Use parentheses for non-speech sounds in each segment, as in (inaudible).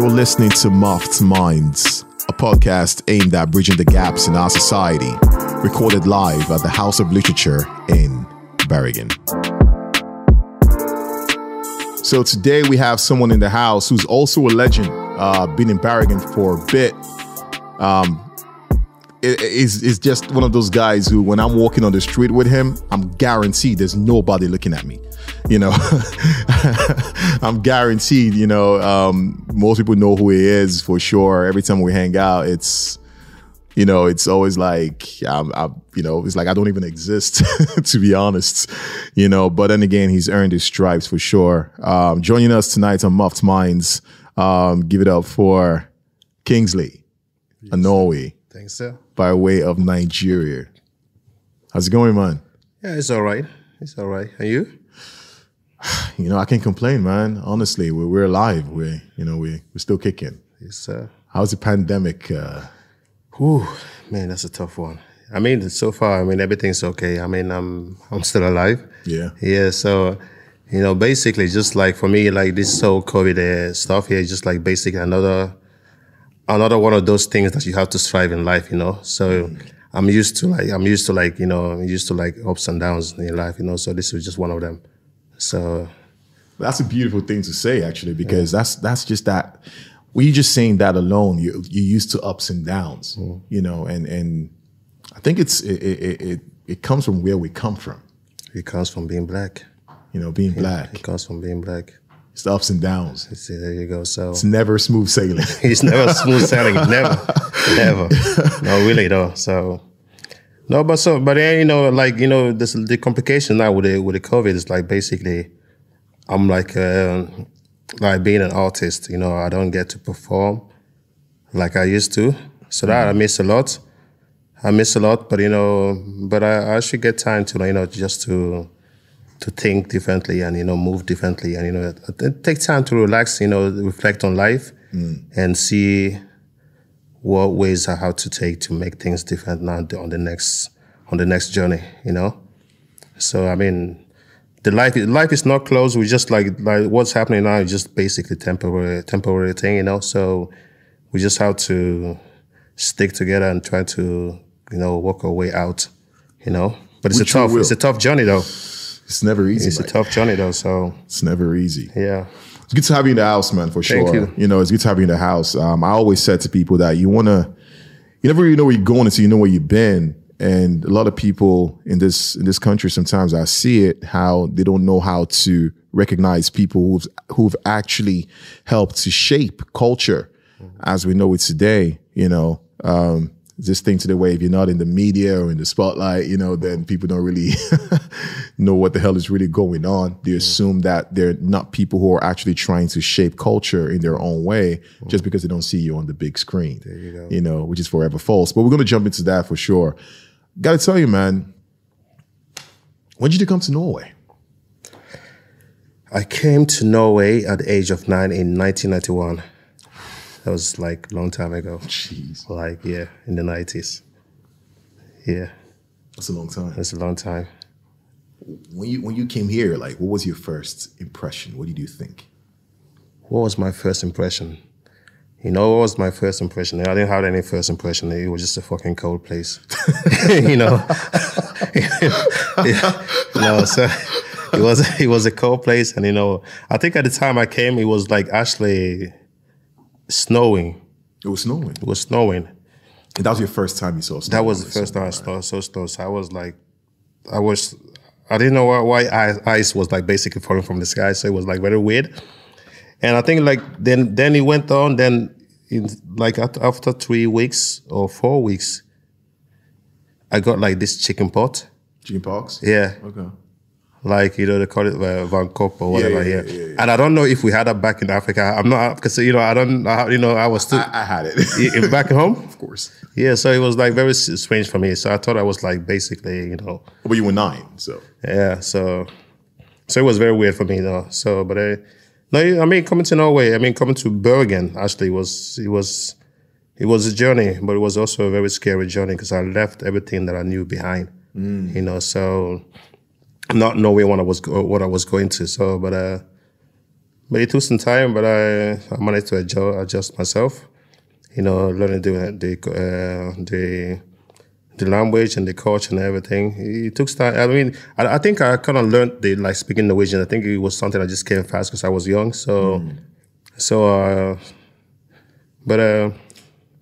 You're listening to Muffed Minds, a podcast aimed at bridging the gaps in our society, recorded live at the House of Literature in Bergen. So today we have someone in the house who's also a legend, uh, been in Bergen for a bit. Um, is is just one of those guys who, when I'm walking on the street with him, I'm guaranteed there's nobody looking at me. You know, (laughs) I'm guaranteed. You know, um, most people know who he is for sure. Every time we hang out, it's you know, it's always like I'm, I'm, you know, it's like I don't even exist, (laughs) to be honest, you know. But then again, he's earned his stripes for sure. Um, joining us tonight on Muffed Minds, um, give it up for Kingsley, a Norway Thanks, sir. by way of Nigeria. How's it going, man? Yeah, it's all right. It's all right. And you? (sighs) You know, I can't complain, man. Honestly, we're, we're alive. We're, you know, we, we're still kicking. It's uh, How's the pandemic? Uh, whew, man, that's a tough one. I mean, so far, I mean, everything's okay. I mean, I'm I'm still alive. yeah. Yeah, so you know, basically, just like for me, like this whole COVID uh, stuff here, just like basically another another one of those things that you have to strive in life. You know, so. I'm used to like I'm used to like you know I'm used to like ups and downs in life you know so this was just one of them so That's a beautiful thing to say, actually, because that's that's just that. Well, you just saying that alone, you you're used to ups and downs, mm-hmm. you know, and and I think it's it it, it it comes from where we come from, it comes from being black you know, being black. it comes from being black It's the ups and downs. See, there you go. So It's never smooth sailing. (laughs) it's never smooth sailing. (laughs) Never, never. No, really though. So no, but so but then you know, like you know, this the complication now with the with the COVID is like basically, I'm like uh, like being an artist. You know, I don't get to perform like I used to. So that I miss a lot. I miss a lot, but you know, but I, I should get time to you know just to to think differently and you know move differently and you know it- take time to relax you know reflect on life and see what ways are how to take to make things different now on the next on the next journey you know? So i mean the life life is not closed. We just like like what's happening now is just basically temporary temporary thing you know? So we just have to stick together and try to you know work our way out you know? But it's We a tough it's a tough journey though It's never easy. it's a tough journey though. So It's never easy. yeah, It's good to have you in the house, man, for Thank sure. you. know, it's good to have you in the house. Um, I always said to people that you want to, you never really know where you're going until you know where you've been. And a lot of people in this in this country, sometimes I see it how they don't know how to recognize people who've who've actually helped to shape culture as we know it today. You know, um, this thing to the way if you're not in the media or in the spotlight, you know, then people don't really (laughs) know what the hell is really going on. They assume that they're not people who are actually trying to shape culture in their own way just because they don't see you on the big screen. There you go. You know, which is forever false. But we're going to jump into that for sure. Got to tell you, man, when did you come to Norway? I came to Norway at the age of nine in 1991. That was like a long time ago. Jeez, Like yeah, in the 90s. Yeah, that's a long time. that's a long time. When you when you came here, like, what was your first impression? What did you think? What was my first impression? You know, what was my first impression? I didn't have any first impression. It was just a fucking cold place. (laughs) you know, (laughs) yeah. you know, so it was it was a cold place, and you know, I think at the time I came, it was like actually snowing. It was snowing. It was snowing. And that was your first time you saw snow. That was the first time I saw, saw snow. So I was like, I was, I didn't know why, why ice, ice was like basically falling from the sky. So it was like very weird. And I think like then then it went on. Then in like after three weeks or four weeks, I got like this chicken pot. Chicken pox? Yeah, Okay. Like you know they call it uh, Van Kop or whatever. yeah, Yeah, yeah, yeah. And I don't know if we had that back in Africa. I'm not because you know I don't I- you know I was still I, I had it. (laughs) back at home. of course. Yeah, so it was like very strange for me. So I thought I was like basically, you know, But you were nine, so yeah. So, so it was very weird for me, though. So, but I, no, I mean, coming to Norway, I mean, coming to Bergen actually was it was it was a journey, but it was also a very scary journey because I left everything that I knew behind. You know, so not knowing what I was go- what I was going to. So, but uh, but it took some time. But I, I managed to adjust, adjust myself. You know, learning the the uh, the the language and the culture and everything. It took time. I mean, I, I think I kind of learned the like speaking Norwegian. I think it was something I just came fast because I was young. So, so, uh, but uh,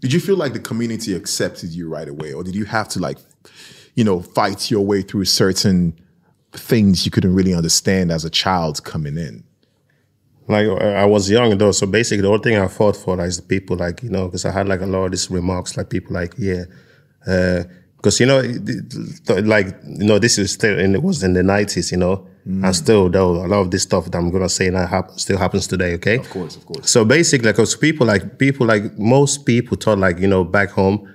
Did you feel like the community accepted you right away, or did you have to like, you know, fight your way through certain things you couldn't really understand as a child coming in? like I was young though, so basically the only thing I fought for like, is the people like you know because I had like a lot of these remarks like people like yeah, uh, because you know like you know this is still and it was in the nineties you know mm. and still though a lot of this stuff that I'm gonna say now still happens today okay Of course, of course. so basically because people like people like most people thought like you know back home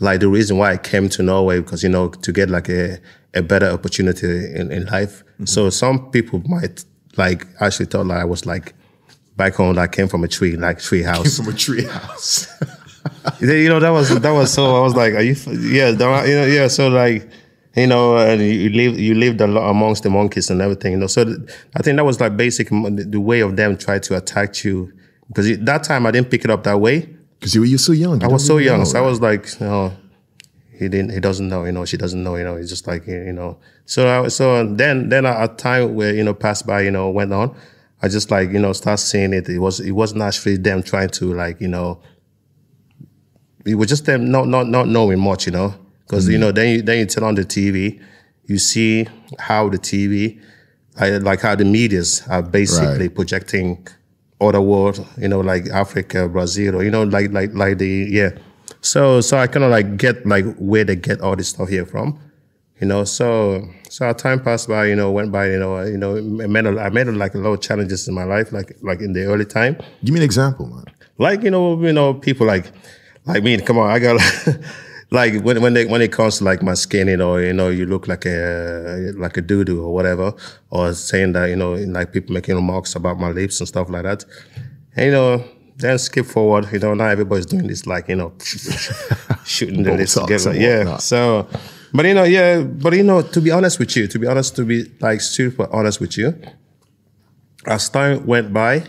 like the reason why I came to Norway because you know to get like a, a better opportunity in, in life. Mm-hmm. So some people might like actually thought like I was like back home. I came from a tree, like tree house. Came From a tree house. (laughs) you know that was that was so. I was like, are you? Yeah, you know, yeah. So like. You know, and you live you lived a lot amongst the monkeys and everything. You know, so th- I think that was like basic the way of them try to attack you because that time I didn't pick it up that way. Because you were you're so young. I was so young, so I was like, you know, he didn't, he doesn't know, you know, she doesn't know, you know, it's just like, you know. So, I, so then, then a time where you know passed by, you know, went on. I just like, you know, start seeing it. It was, it wasn't actually them trying to like, you know, it was just them not, not, not knowing much, you know, because you mm. know, then you, then you turn on the TV, you see how the TV, like, like how the media's are basically Right. projecting other world, you know, like Africa, Brazil, or you know, like like like the yeah. So so I kind of like get like where they get all this stuff here from, you know. So so our time passed by, you know, went by, you know, you know, I made a, I made like a lot of challenges in my life, like like in the early time, Give me an example, man. like you know, you know, people like like me. Come on, I got. (laughs) Like when when they, when it comes to like my skin, you know, you know, you look like a like a doo doo or whatever, or saying that you know, like people making remarks about my lips and stuff like that, and you know, then skip forward, you know, now everybody's doing this like you know, (laughs) shooting the Botox together, yeah. whatnot. So, but you know, yeah, but you know, to be honest with you, to be honest, to be like super honest with you, as time went by,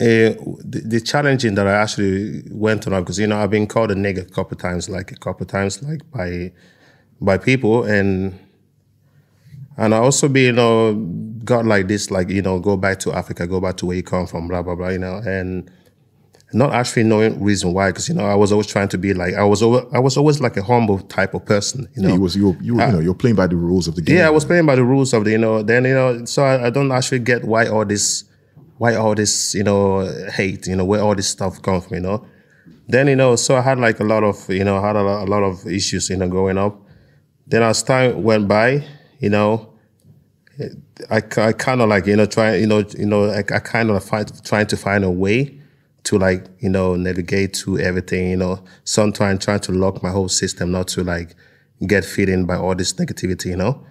uh, the, the challenging that I actually went on because you know I've been called a nigger a couple times, like a couple times, like by by people, and and I also be you know got like this, like you know go back to Africa, go back to where you come from, blah blah blah, you know, and not actually knowing reason why, because you know I was always trying to be like I was over, I was always like a humble type of person, you know. You was you were, you, were, you know you're playing by the rules of the game. Yeah, I was playing by the rules of the, you know, then, you know, so I, I don't actually get why all this, why all this, you know, hate, you know, where all this stuff comes from, you know. Then, you know, so I had like a lot of, you know, I had a lot, a lot of issues, you know, growing up. Then as time went by, you know, I, I kind of like, you know, try, you know, you know, I, I kind of find, trying to find a way to like, you know, navigate to everything, you know, sometimes trying to lock my whole system, not to like get fit in by all this negativity, you know.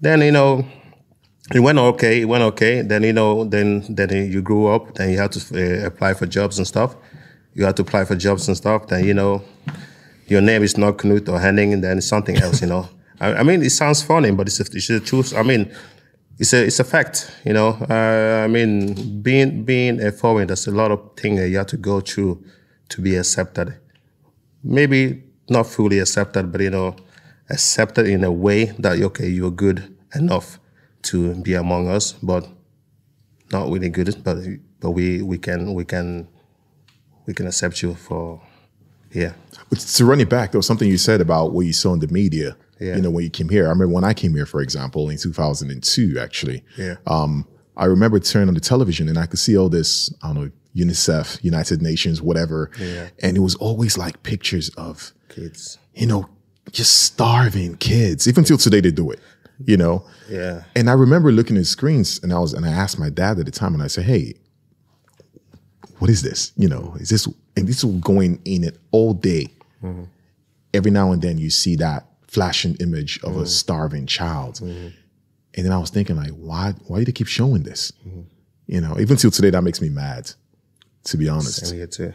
Then, you know, it went okay, it went okay. Then, you know, then, then you grew up, then you had to uh, apply for jobs and stuff. You had to apply for jobs and stuff. Then, you know, your name is not Knut or Henning, and then something else, you know. (laughs) I, I mean, it sounds funny, but it's, a, it's the truth. I mean, it's a it's a fact, you know. Uh, I mean, being being a foreign, there's a lot of things you have to go through to be accepted. Maybe not fully accepted, but you know, accepted in a way that okay, you're good enough to be among us, but not really good. But but we we can we can we can accept you for yeah. But to run it back, there was something you said about what you saw in the media. Yeah. You know, when you came here. I remember when I came here, for example, in 2002, actually. Yeah. Um, I remember turning on the television and I could see all this, I don't know, UNICEF, United Nations, whatever. Yeah. And it was always like pictures of, Kids. you know, just starving kids. Even till today, they do it, you know? Yeah. And I remember looking at screens and I was, and I asked my dad at the time and I said, Hey, what is this? You know, is this, and this was going in it all day. Every now and then you see that flashing image of a starving child. And then I was thinking like, why, why do they keep showing this? You know, even till today, that makes me mad, to be honest, Same here too.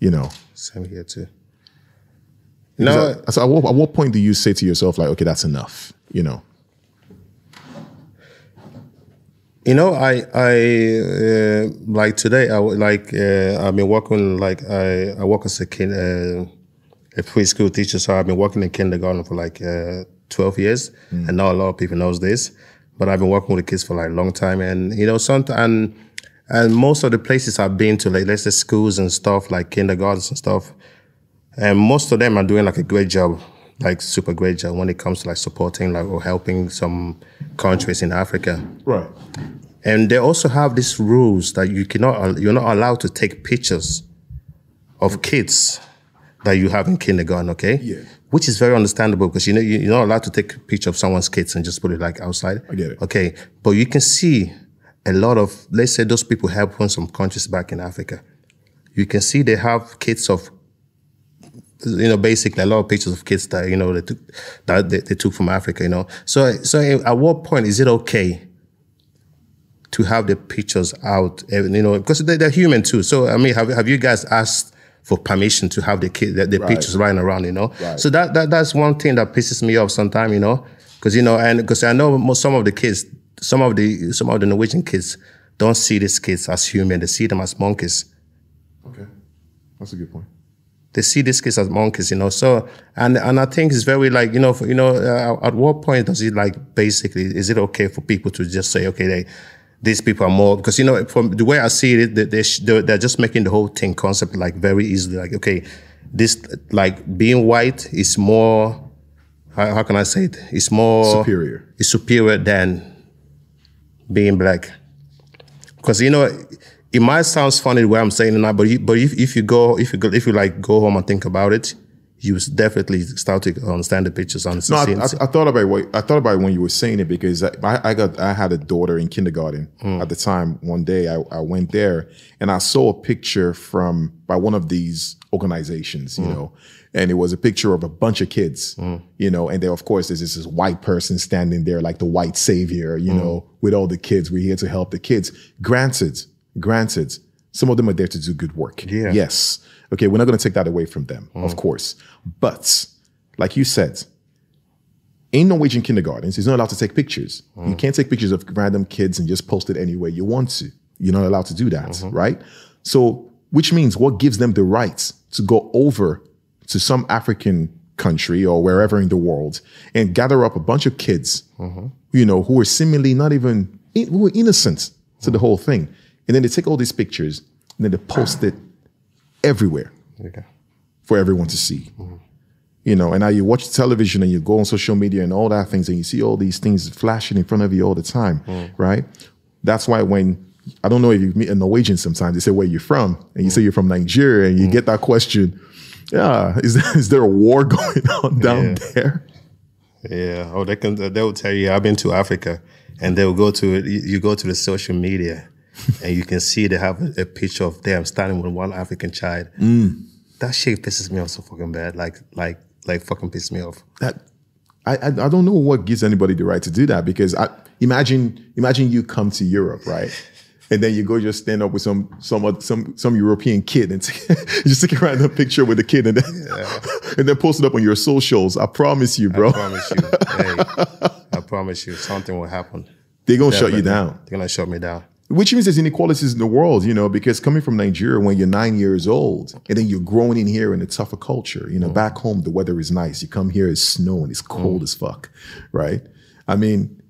you know. Same here too. No, so at what, at what point do you say to yourself like, okay, that's enough, you know? You know, I I uh, like today. I would like uh, I've been working like I I work as a kid, uh, a preschool teacher. So I've been working in kindergarten for like uh, twelve years, and now a lot of people knows this. But I've been working with the kids for like a long time, and you know, sometimes and and most of the places I've been to, like let's say schools and stuff, like kindergartens and stuff, and most of them are doing like a great job, like super great job when it comes to like supporting like or helping some countries in Africa. Right. And they also have these rules that you cannot, you're not allowed to take pictures of kids that you have in kindergarten, okay? Yeah. Which is very understandable because you know you- you're not allowed to take a picture of someone's kids and just put it like outside. I get it. Okay, but you can see a lot of, let's say, those people help from some countries back in Africa. You can see they have kids of, you know, basically a lot of pictures of kids that you know they took that they, they took from Africa. You know, so so at what point is it okay? to have the pictures out, eh, you know, because they, they're human too. So, I mean, have, have you guys asked for permission to have the kid, the, the Right. pictures running around, you know? Right. So that, that that's one thing that pisses me off sometimes, you know, because you know, and because I know most, some of the kids, some of the some of the Norwegian kids don't see these kids as human; they see them as monkeys. Okay. That's a good point. They see these kids as monkeys, you know. So, and and I think it's very like you know, for, you know, uh, at what point does it like basically is it okay for people to just say, okay, they these people are more because you know from the way I see it, they, they sh- they're, they're just making the whole thing concept like very easily. Like, okay, this like being white is more. How, how can I say it? It's more Superior. It's superior than being black. Because you know, it might sound funny the way I'm saying it now, but you, but if, if you go if you go, if you like go home and think about it, you definitely start to understand the pictures on No, I, I, I thought about what I thought about it when you were saying it because I, I got I had a daughter in kindergarten mm. at the time. One day I, I went there and I saw a picture from by one of these organizations, you mm. know, and it was a picture of a bunch of kids, mm. you know, and there of course there's this, this white person standing there like the white savior, you know, with all the kids. We're here to help the kids. Granted, granted, some of them are there to do good work. Yeah. Yes. Okay, we're not going to take that away from them, of mm. course. But like you said, in Norwegian kindergartens, you're not allowed to take pictures. You mm. can't take pictures of random kids and just post it anywhere you want to. You're not allowed to do that, mm-hmm. right? So, which means what gives them the right to go over to some African country or wherever in the world and gather up a bunch of kids, mm-hmm. you know, who are seemingly not even who are innocent to the mm. whole thing, and then they take all these pictures and then they post it everywhere Okay. for everyone to see. You know, and now you watch television and you go on social media and all that things and you see all these things flashing in front of you all the time, right? That's why when I don't know if you meet a Norwegian sometimes, they say where you're from, and you say you're from Nigeria, and you get that question, yeah, is there, (laughs) is there a war going on down Yeah. there? Yeah. Oh, they can. They will tell you. I've been to Africa, and they will go to you go to the social media, (laughs) and you can see they have a, a picture of them standing with one African child. Mm. That shit pisses me off so fucking bad. Like, like, like, fucking pisses me off. that I, I I don't know what gives anybody the right to do that because I imagine imagine you come to Europe right and then you go just stand up with some some some some European kid and (laughs) take, just take a random picture with the kid and then (laughs) and then post it up on your socials. I promise you, bro, I promise you. hey, I promise you, something will happen. they're gonna shut you down. They're gonna shut me down. Which means there's inequalities in the world, you know, because coming from Nigeria when you're nine years old and then you're growing in here in a tougher culture, you know, mm. back home the weather is nice. You come here, it's snowing, it's mm. cold as fuck, right? I mean,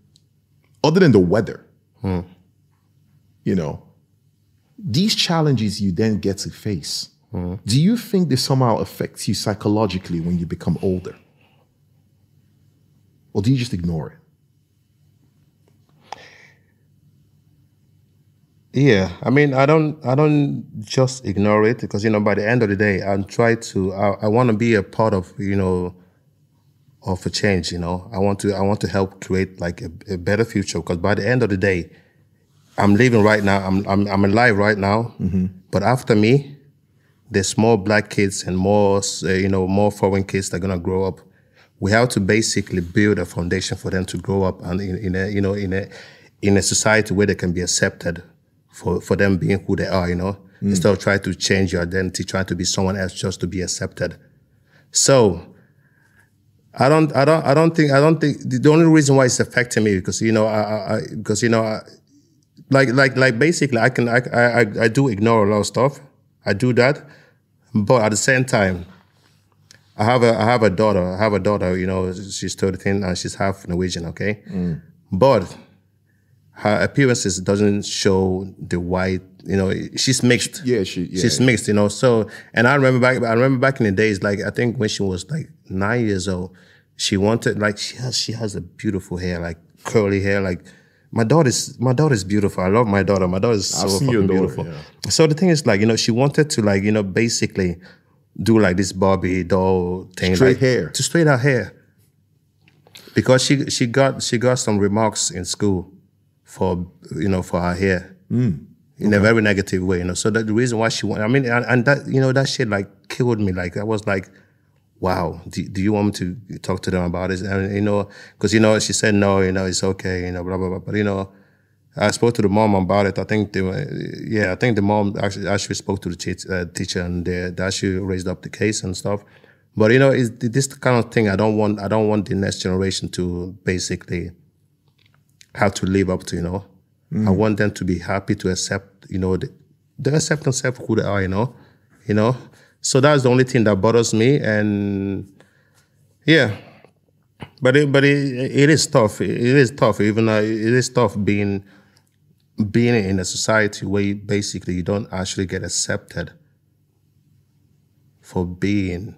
other than the weather, mm. you know, these challenges you then get to face, do you think this somehow affects you psychologically when you become older? Or do you just ignore it? Yeah, I mean, I don't, I don't just ignore it because you know, by the end of the day, I'm try to, I, I want to be a part of, you know, of a change. You know, I want to, I want to help create like a, a better future because by the end of the day, I'm living right now. I'm, I'm, I'm alive right now. But after me, there's more black kids and more, uh, you know, more foreign kids that are gonna grow up. We have to basically build a foundation for them to grow up and in, in a, you know, in a, in a society where they can be accepted for, for them being who they are, you know, mm. instead of trying to change your identity, trying to be someone else just to be accepted. So I don't, I don't, I don't think, I don't think the only reason why it's affecting me because you know, I, I, I because you know, I, like like like basically I can I, I I do ignore a lot of stuff. I do that, but at the same time, I have a I have a daughter. I have a daughter. You know, she's thirteen and she's half Norwegian. Okay, mm. but her appearances doesn't show the white. You know, she's mixed. Yeah, she- yeah. she's mixed. You know, so and I remember back. I remember back in the days, like I think when she was like nine years old, she wanted like she has she has a beautiful hair, like curly hair, like. My daughter's my daughter's beautiful. I love my daughter. My daughter's so fucking daughter, beautiful. yeah. So the thing is, like you know, she wanted to like you know basically do like this Barbie doll thing, Straight like, hair. to straight her hair, because she she got she got some remarks in school for you know for her hair in a very negative way, you know. So that the reason why she wanted, I mean, and, and that you know that shit like killed me. Like I was like, wow, do, do you want me to talk to them about this? And you know, because you know she said no, you know, it's okay, you know, blah blah blah. But you know. I spoke to the mom about it. I think they were, yeah, I think the mom actually actually spoke to the teach, uh, teacher and they, they actually raised up the case and stuff. But you know, it's this kind of thing I don't want. I don't want the next generation to basically have to live up to. You know, I want them to be happy to accept. You know, the, they accept themselves who they are. You know, you know. So that's the only thing that bothers me. And yeah, but it, but it, it is tough. It is tough. Even uh, it is tough being being in a society where you basically you don't actually get accepted for being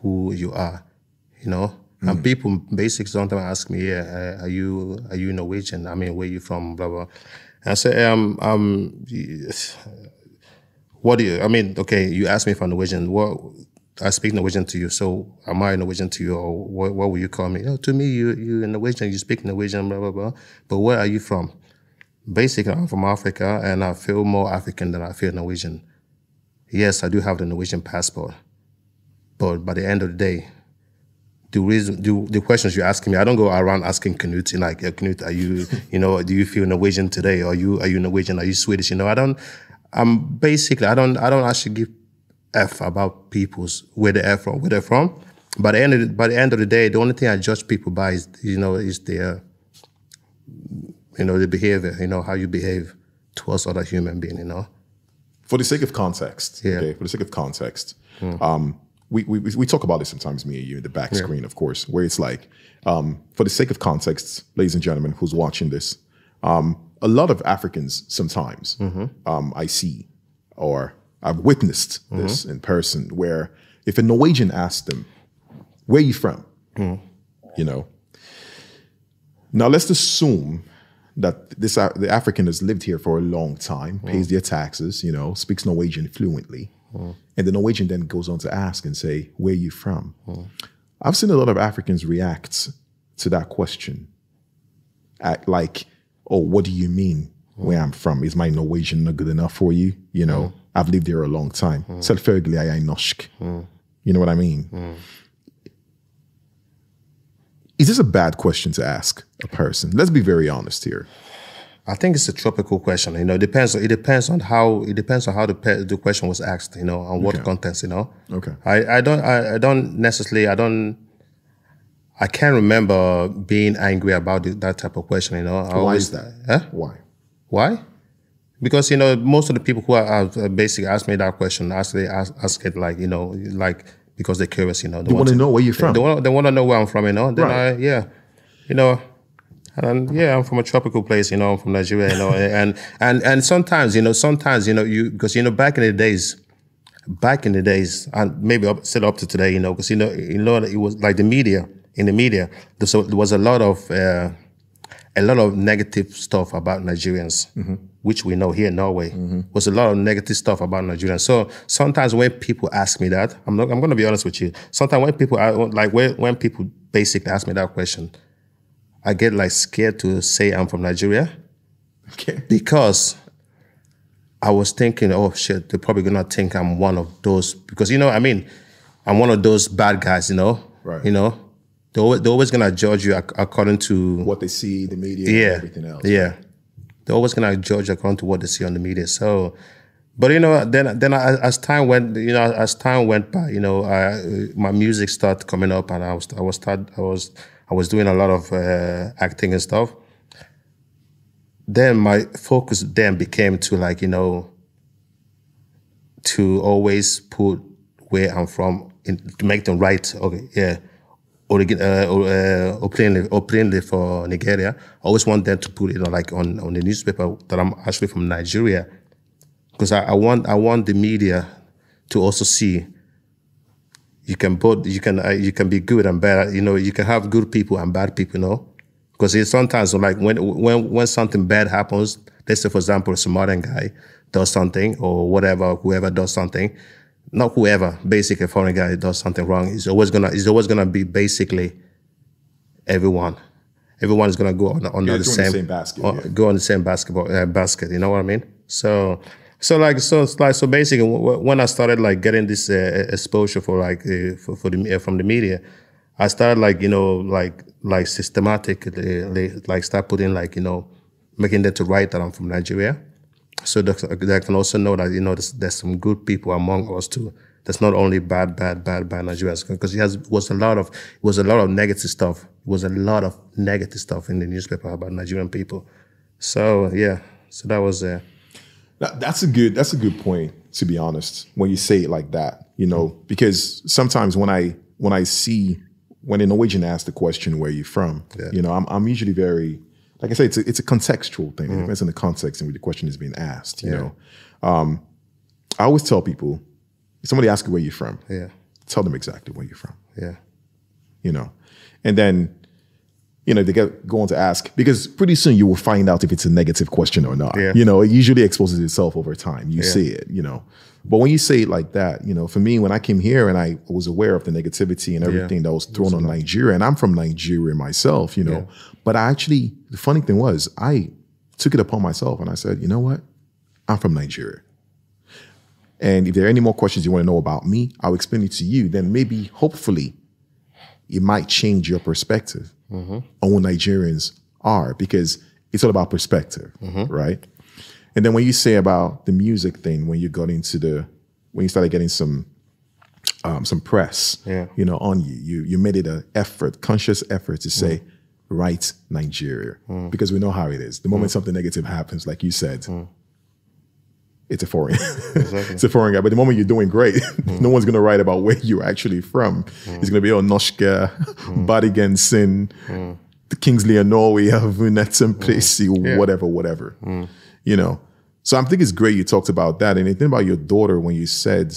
who you are, you know. And people basically sometimes ask me, "Yeah, uh, are you are you Norwegian? I mean, where you from?" Blah blah. And I say, um, um, (sighs) what do you? I mean, okay, you asked me if I'm Norwegian. What I speak Norwegian to you, so am I Norwegian to you, or what, what will you call me? Oh, to me, you you Norwegian, you speak Norwegian, blah blah blah. But where are you from? Basically, I'm from Africa, and I feel more African than I feel Norwegian. Yes, I do have the Norwegian passport, but by the end of the day, the reason, the, the questions you're asking me, I don't go around asking Knut, like, "Yeah, Knut, are you, you know, do you feel Norwegian today? Are you, are you Norwegian? Are you Swedish? You know, I don't. I'm basically, I don't, I don't actually give f about people's where they're from, where they're from. By the end of the, by the end of the day, the only thing I judge people by is, you know, is their, you know, the behavior, you know, how you behave towards other human being, you know. for the sake of context, Yeah. okay, for the sake of context, um, we, we we talk about this sometimes, me and you, in the back screen, of course, where it's like, um, for the sake of context, ladies and gentlemen, who's watching this, um, a lot of Africans sometimes um, I see or I've witnessed this in person, where if a Norwegian asks them, "Where are you from?" you know, now let's assume that this uh, the African has lived here for a long time, pays their taxes, you know, speaks Norwegian fluently, and the Norwegian then goes on to ask and say, "Where are you from?" I've seen a lot of Africans react to that question, at like, "Oh, what do you mean? Where I'm from? Is my Norwegian not good enough for you? You know, I've lived here a long time. Selvfølgelig er jeg norsk. You know what I mean? Is this a bad question to ask a person? Let's be very honest here. I think it's a tropical question. You know, it depends. It depends on how it depends on how the the question was asked. You know, on what Okay. context. You know. Okay. I, I don't I, I don't necessarily I don't I can't remember being angry about the, that type of question. You know. I Why always, is that? Huh? Why? Why? Because you know most of the people who are, are basically asked me that question actually ask, ask it like you know like because they're curious. You know. They, want to know where you're from. They want they want to know where I'm from. You know. Then Right. I yeah, you know. And yeah, I'm from a tropical place, you know. I'm from Nigeria, you know, (laughs) and and and sometimes, you know, sometimes, you know, you because you know, back in the days, back in the days, and maybe up, still up to today, you know, because you know, you know, it was like the media. In the media, there, so there was a lot of uh, a lot of negative stuff about Nigerians, which we know here in Norway. Was a lot of negative stuff about Nigerians. So sometimes when people ask me that, I'm not. I'm going to be honest with you. Sometimes when people are, like when when people basically ask me that question, I get like scared to say I'm from Nigeria Okay. because I was thinking, oh shit, they're probably gonna think I'm one of those because you know, I mean, I'm one of those bad guys, you know, Right. You know, they're always, they're always gonna judge you according to What they see, the media, yeah, and everything else. yeah. They're always gonna judge according to what they see on the media. So, but you know, then then I, as time went, you know, as time went by, you know, I, my music started coming up, and I was I was start I was I was doing a lot of uh, acting and stuff. then my focus then became to like you know to always put where I'm from in, to make them right. Okay, yeah. Origin, uh, uh, openly, openly for Nigeria. I always want them to put it on, like on, on the newspaper that I'm actually from Nigeria, because I, I want I want the media to also see you can both you can uh, you can be good and bad. You know, you can have good people and bad people. You know, because sometimes like when when when something bad happens, let's say for example, a Samaritan guy does something or whatever, whoever does something, not whoever, basically a foreign guy does something wrong, it's always gonna it's always gonna be basically everyone. Everyone is gonna go on, on Yeah, the, same, the same basket, yeah. go on the same basketball uh, basket. You know what I mean? So, so like so it's like so basically when I started like getting this uh, exposure for like uh, for, for the uh, from the media, I started like you know like like systematically like start putting like you know making them to write that I'm from Nigeria, so that they can also know that you know there's, there's some good people among us too. There's not only bad, bad, bad, bad Nigerians because it has was a lot of it was a lot of negative stuff. It was a lot of negative stuff in the newspaper about Nigerian people. So yeah, so that was uh, That, that's a good that's a good point to be honest when you say it like that you know because sometimes when I when I see when a Norwegian asks the question where are you from? You know I'm I'm usually very like I say it's a, it's a contextual thing. It depends on the context in which the question is being asked you know. Um, I always tell people if somebody asks you where you're from yeah, tell them exactly where you're from. Yeah, you know and then you know they get go on to ask because pretty soon you will find out if it's a negative question or not. Yeah. you know it usually exposes itself over time. You see it you know. But when you say it like that you know for me when i came here and i was aware of the negativity and everything that was thrown on nigeria and i'm from nigeria myself you know. But i actually the funny thing was i took it upon myself and i said you know what? I'm from nigeria. And if there are any more questions you want to know about me i'll explain it to you. Then maybe hopefully it might change your perspective Mm-hmm. on what Nigerians are because it's all about perspective, mm-hmm. right? And then when you say about the music thing, when you got into the when you started getting some um, some press, Yeah. you know, on you, you you made it an effort, conscious effort to say, mm. right Nigeria, mm. because we know how it is. The moment mm. something negative happens, like you said, it's a foreign, (laughs) it's a foreign guy. But the moment you're doing great, (laughs) no mm. one's gonna write about where you're actually from. Mm. It's gonna be oh Noshka, mm. (laughs) Badigan Sin, the Kingsley and Norway, Vunet and Plessy, whatever, whatever. You know. So I think it's great you talked about that. And the thing about your daughter when you said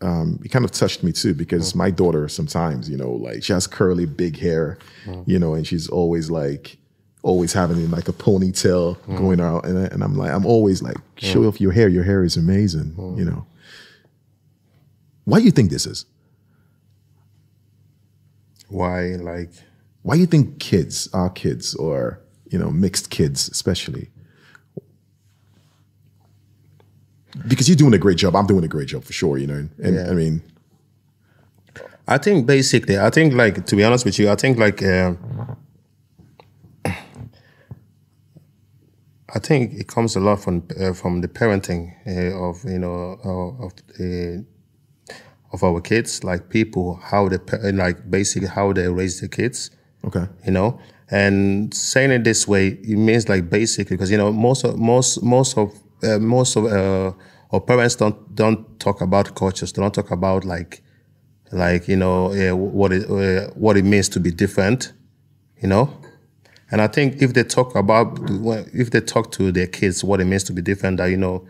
um, it kind of touched me too because my daughter sometimes, you know, like she has curly big hair, you know, and she's always like, always having like a ponytail mm. going out, and, I- and I'm like, I'm always like, mm. show off your hair. Your hair is amazing, mm. you know. Why do you think this is? why like Why do you think kids, our kids, or you know, mixed kids, especially? Because you're doing a great job. I'm doing a great job for sure, you know. And Yeah. I mean, I think basically, I think like to be honest with you, I think like um I think it comes a lot from uh, from the parenting uh, of you know of, of the of our kids, like people how they like basically how they raise their kids okay. you know and saying it this way it means like basically because you know most of most most of uh, most of uh, our parents don't don't talk about cultures they don't talk about like like you know uh, what it uh, what it means to be different you know and i think if they talk about if they talk to their kids what it means to be different that you know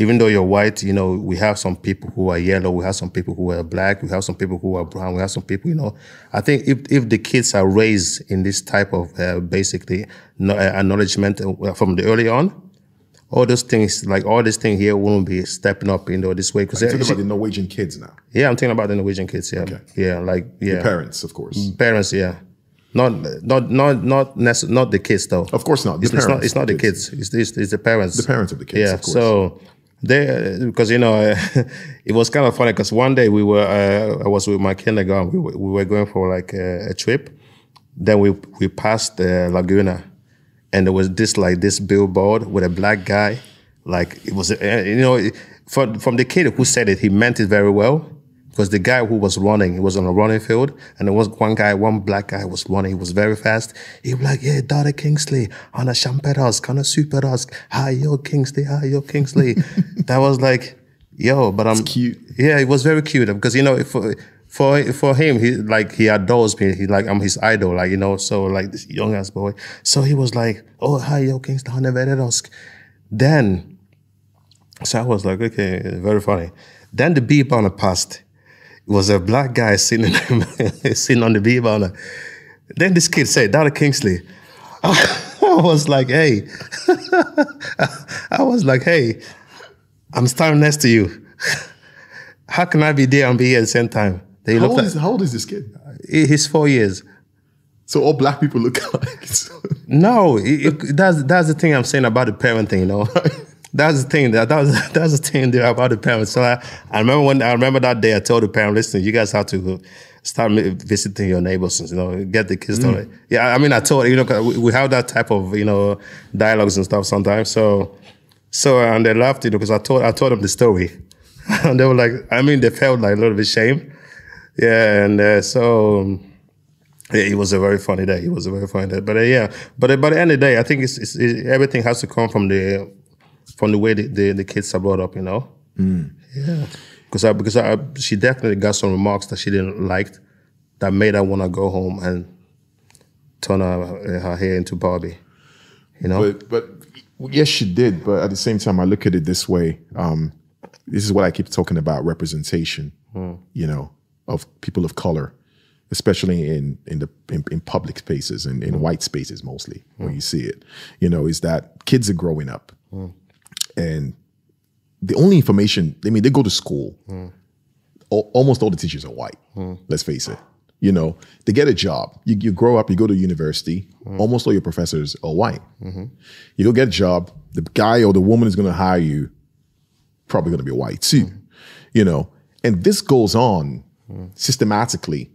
even though you're white, you know, we have some people who are yellow, we have some people who are black, we have some people who are brown, we have some people, you know. I think if, if the kids are raised in this type of uh, basically no, uh, acknowledgement uh, from the early on, all those things, like all this thing here, won't be stepping up, you know, this way. Because Talking about the Norwegian kids now. yeah, I'm thinking about the Norwegian kids. Yeah, okay. yeah, like yeah, Parents, of course. parents. Yeah, not not not not not the kids though. Of course not. The It's, it's not. It's not the kids. It's, it's, it's the parents. The parents of the kids, Yeah. of course. So they because you know (laughs) it was kind of funny because one day we were uh, I was with my kindergarten. We were, we were going for like a, a trip. Then we we passed uh, Laguna, and there was this like this billboard with a black guy. Like it was uh, you know from from the kid who said it, he meant it very well. Because the guy who was running, he was on a running field, and there was one guy, one black guy was running. He was very fast. He was like, "Yeah, Dada Kingsley, on a champeros, on a superos, hi yo Kingsley, hi yo Kingsley." (laughs) that was like, yo, but I'm cute. Yeah, it was very cute because you know for for for him, he like he adores me. He like I'm his idol, like you know. So like this young ass boy. So he was like, "Oh hi yo Kingsley, on a vereros." Then, so I was like, okay, very funny. Then the beep on the passed was a black guy sitting (laughs) sitting on the beer burner. Then this kid said, Dada Kingsley. (laughs) I was like, hey. (laughs) I was like, hey, I'm standing next to you. How can I be there and be here at the same time? They how, old is, how old is this kid? He's four years. So all black people look alike. no, it, it, that's that's the thing I'm saying about the parenting, you know. That's the thing. That, that was (laughs) that's the thing there about the parents. So I, I remember when I remember that day I told the parent, listen, you guys have to start visiting your neighbors, you know, get the kids mm. to Yeah, I mean, I told you know we have that type of you know dialogues and stuff sometimes. So so and they laughed, you know, because I told I told them the story, (laughs) and they were like, I mean, they felt like a little bit shame. Yeah, and uh, so. Yeah, it was a very funny day. It was a very funny day. But uh, yeah, but uh, by the end of the day, I think it's, it's it, everything has to come from the from the way the, the, the kids are brought up, you know. Mm. Yeah, because I, because I, she definitely got some remarks that she didn't like that made her want to go home and turn her, her hair into Barbie. You know, but but yes, she did. But at the same time, I look at it this way. Um, this is what I keep talking about: representation. Mm. You know, of people of color, especially in in the in, in public spaces and in mm. white spaces mostly, mm. where you see it. You know, is that kids are growing up and the only information, I mean, they go to school. Mm. almost all the teachers are white. Mm. Let's face it. You know, they get a job. You, you grow up, you go to university. Almost all your professors are white. Mm-hmm. You go get a job. The guy or the woman is going to hire you, probably going to be white too. You know, and this goes on systematically,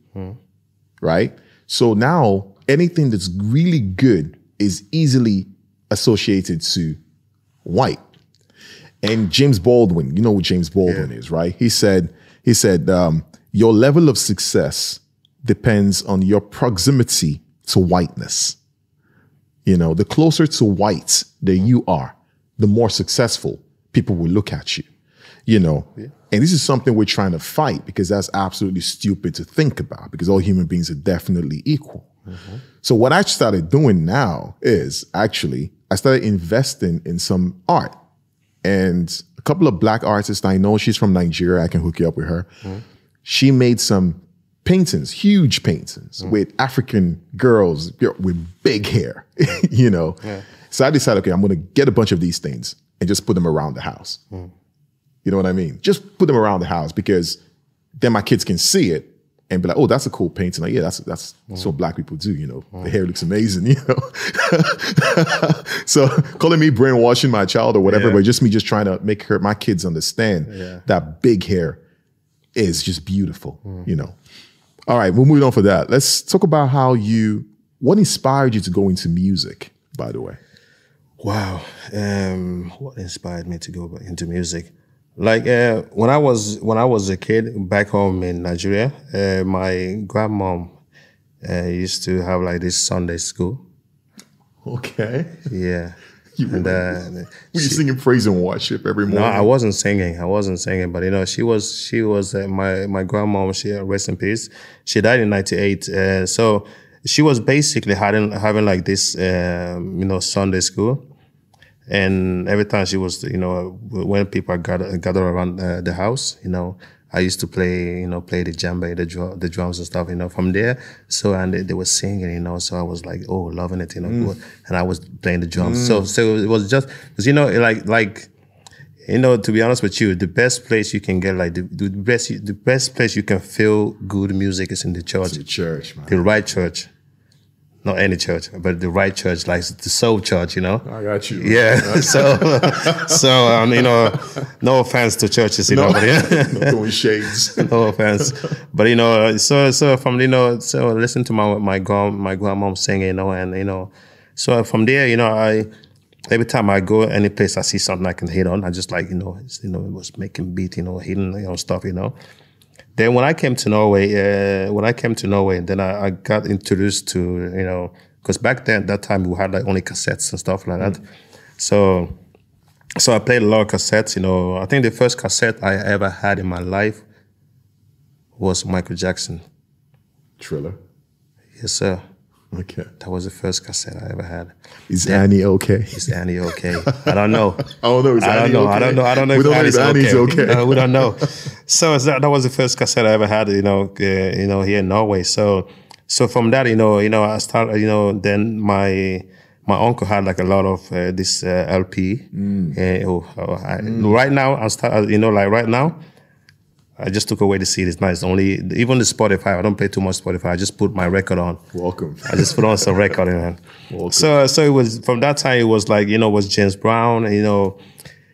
right? So now anything that's really good is easily associated to white. And James Baldwin, you know who James Baldwin yeah. is, right? He said, he said, um, your level of success depends on your proximity to whiteness. You know, the closer to white that you are, the more successful people will look at you. You know, yeah. and this is something we're trying to fight because that's absolutely stupid to think about because all human beings are definitely equal. Mm-hmm. So what I started doing now is actually I started investing in some art and a couple of black artists I know. She's from Nigeria. I can hook you up with her. Mm. She made some paintings, huge paintings mm. with African girls with big hair, (laughs) you know. Yeah. So I decided, okay, I'm going to get a bunch of these things and just put them around the house. Mm. You know what I mean? Just put them around the house because then my kids can see it and be like, oh, that's a cool painting. Like, yeah, that's that's mm. what black people do, you know. Mm. The hair looks amazing, (laughs) you know. (laughs) so calling me brainwashing my child or whatever, yeah. but just me just trying to make her my kids understand yeah. that big hair is just beautiful, mm. you know. All right, we'll move on for that. Let's talk about how you what inspired you to go into music, by the way. Wow. Um, what inspired me to go into music? Like uh, when I was when I was a kid back home in Nigeria, uh, my grandmom uh, used to have like this Sunday school. Okay. Yeah. (laughs) You and, uh, were you singing praise and worship every morning? No, I wasn't singing. I wasn't singing, but you know, she was. She was uh, my my grandmom. She rest in peace. She died in '98. Uh, so she was basically having having like this, um, you know, Sunday school and every time she was, you know, when people gather, gather around uh, the house, you know, I used to play, you know, play the djembe, the, drum, the drums and stuff, you know, from there. So, and they, they, were singing, you know, so I was like, oh, loving it, you know, mm. and I was playing the drums. Mm. So, so it was just, cause, you know, like, like, you know, to be honest with you, the best place you can get, like the, the best, the best place you can feel good music is in the church. It's the church, man. The right church not any church, but the right church, like the soul church, you know. I got you. Yeah. so, so um, you know, no offense to churches, you no, know, but yeah, no throwing shades. no offense, but you know, so so from you know, so listen to my my grand my grandmom singing, you know, and you know, so from there, you know, I every time I go any place I see something I can hit on, I just like you know, you know, it was making beat, you know, hitting you know stuff, you know. Then when I came to Norway, uh, when I came to Norway, and then I, I got introduced to you know because back then that time we had like only cassettes and stuff like that. So so I played a lot of cassettes. You know, I think the first cassette I ever had in my life was Michael Jackson. Thriller. Yes, sir. Okay. That was the first cassette I ever had. Is Annie okay? Is Annie okay? I don't know. (laughs) I don't know. Is I don't Annie know. okay? I don't know. I don't know We if don't know Annie's Annie's okay. okay. Uh, we don't know. (laughs) So that, that was the first cassette I ever had. You know, uh, you know, here in Norway. So, so from that, you know, you know, I started. You know, then my my uncle had like a lot of uh, this uh, LP. Mm. Uh, oh, oh, I, Right now, I'm start. You know, like right now. I just took away the. Now it's only even the Spotify. I don't play too much Spotify. I just put my record on. Welcome. I just put on some record and Welcome. so so it was from that time it was like you know it was James Brown you know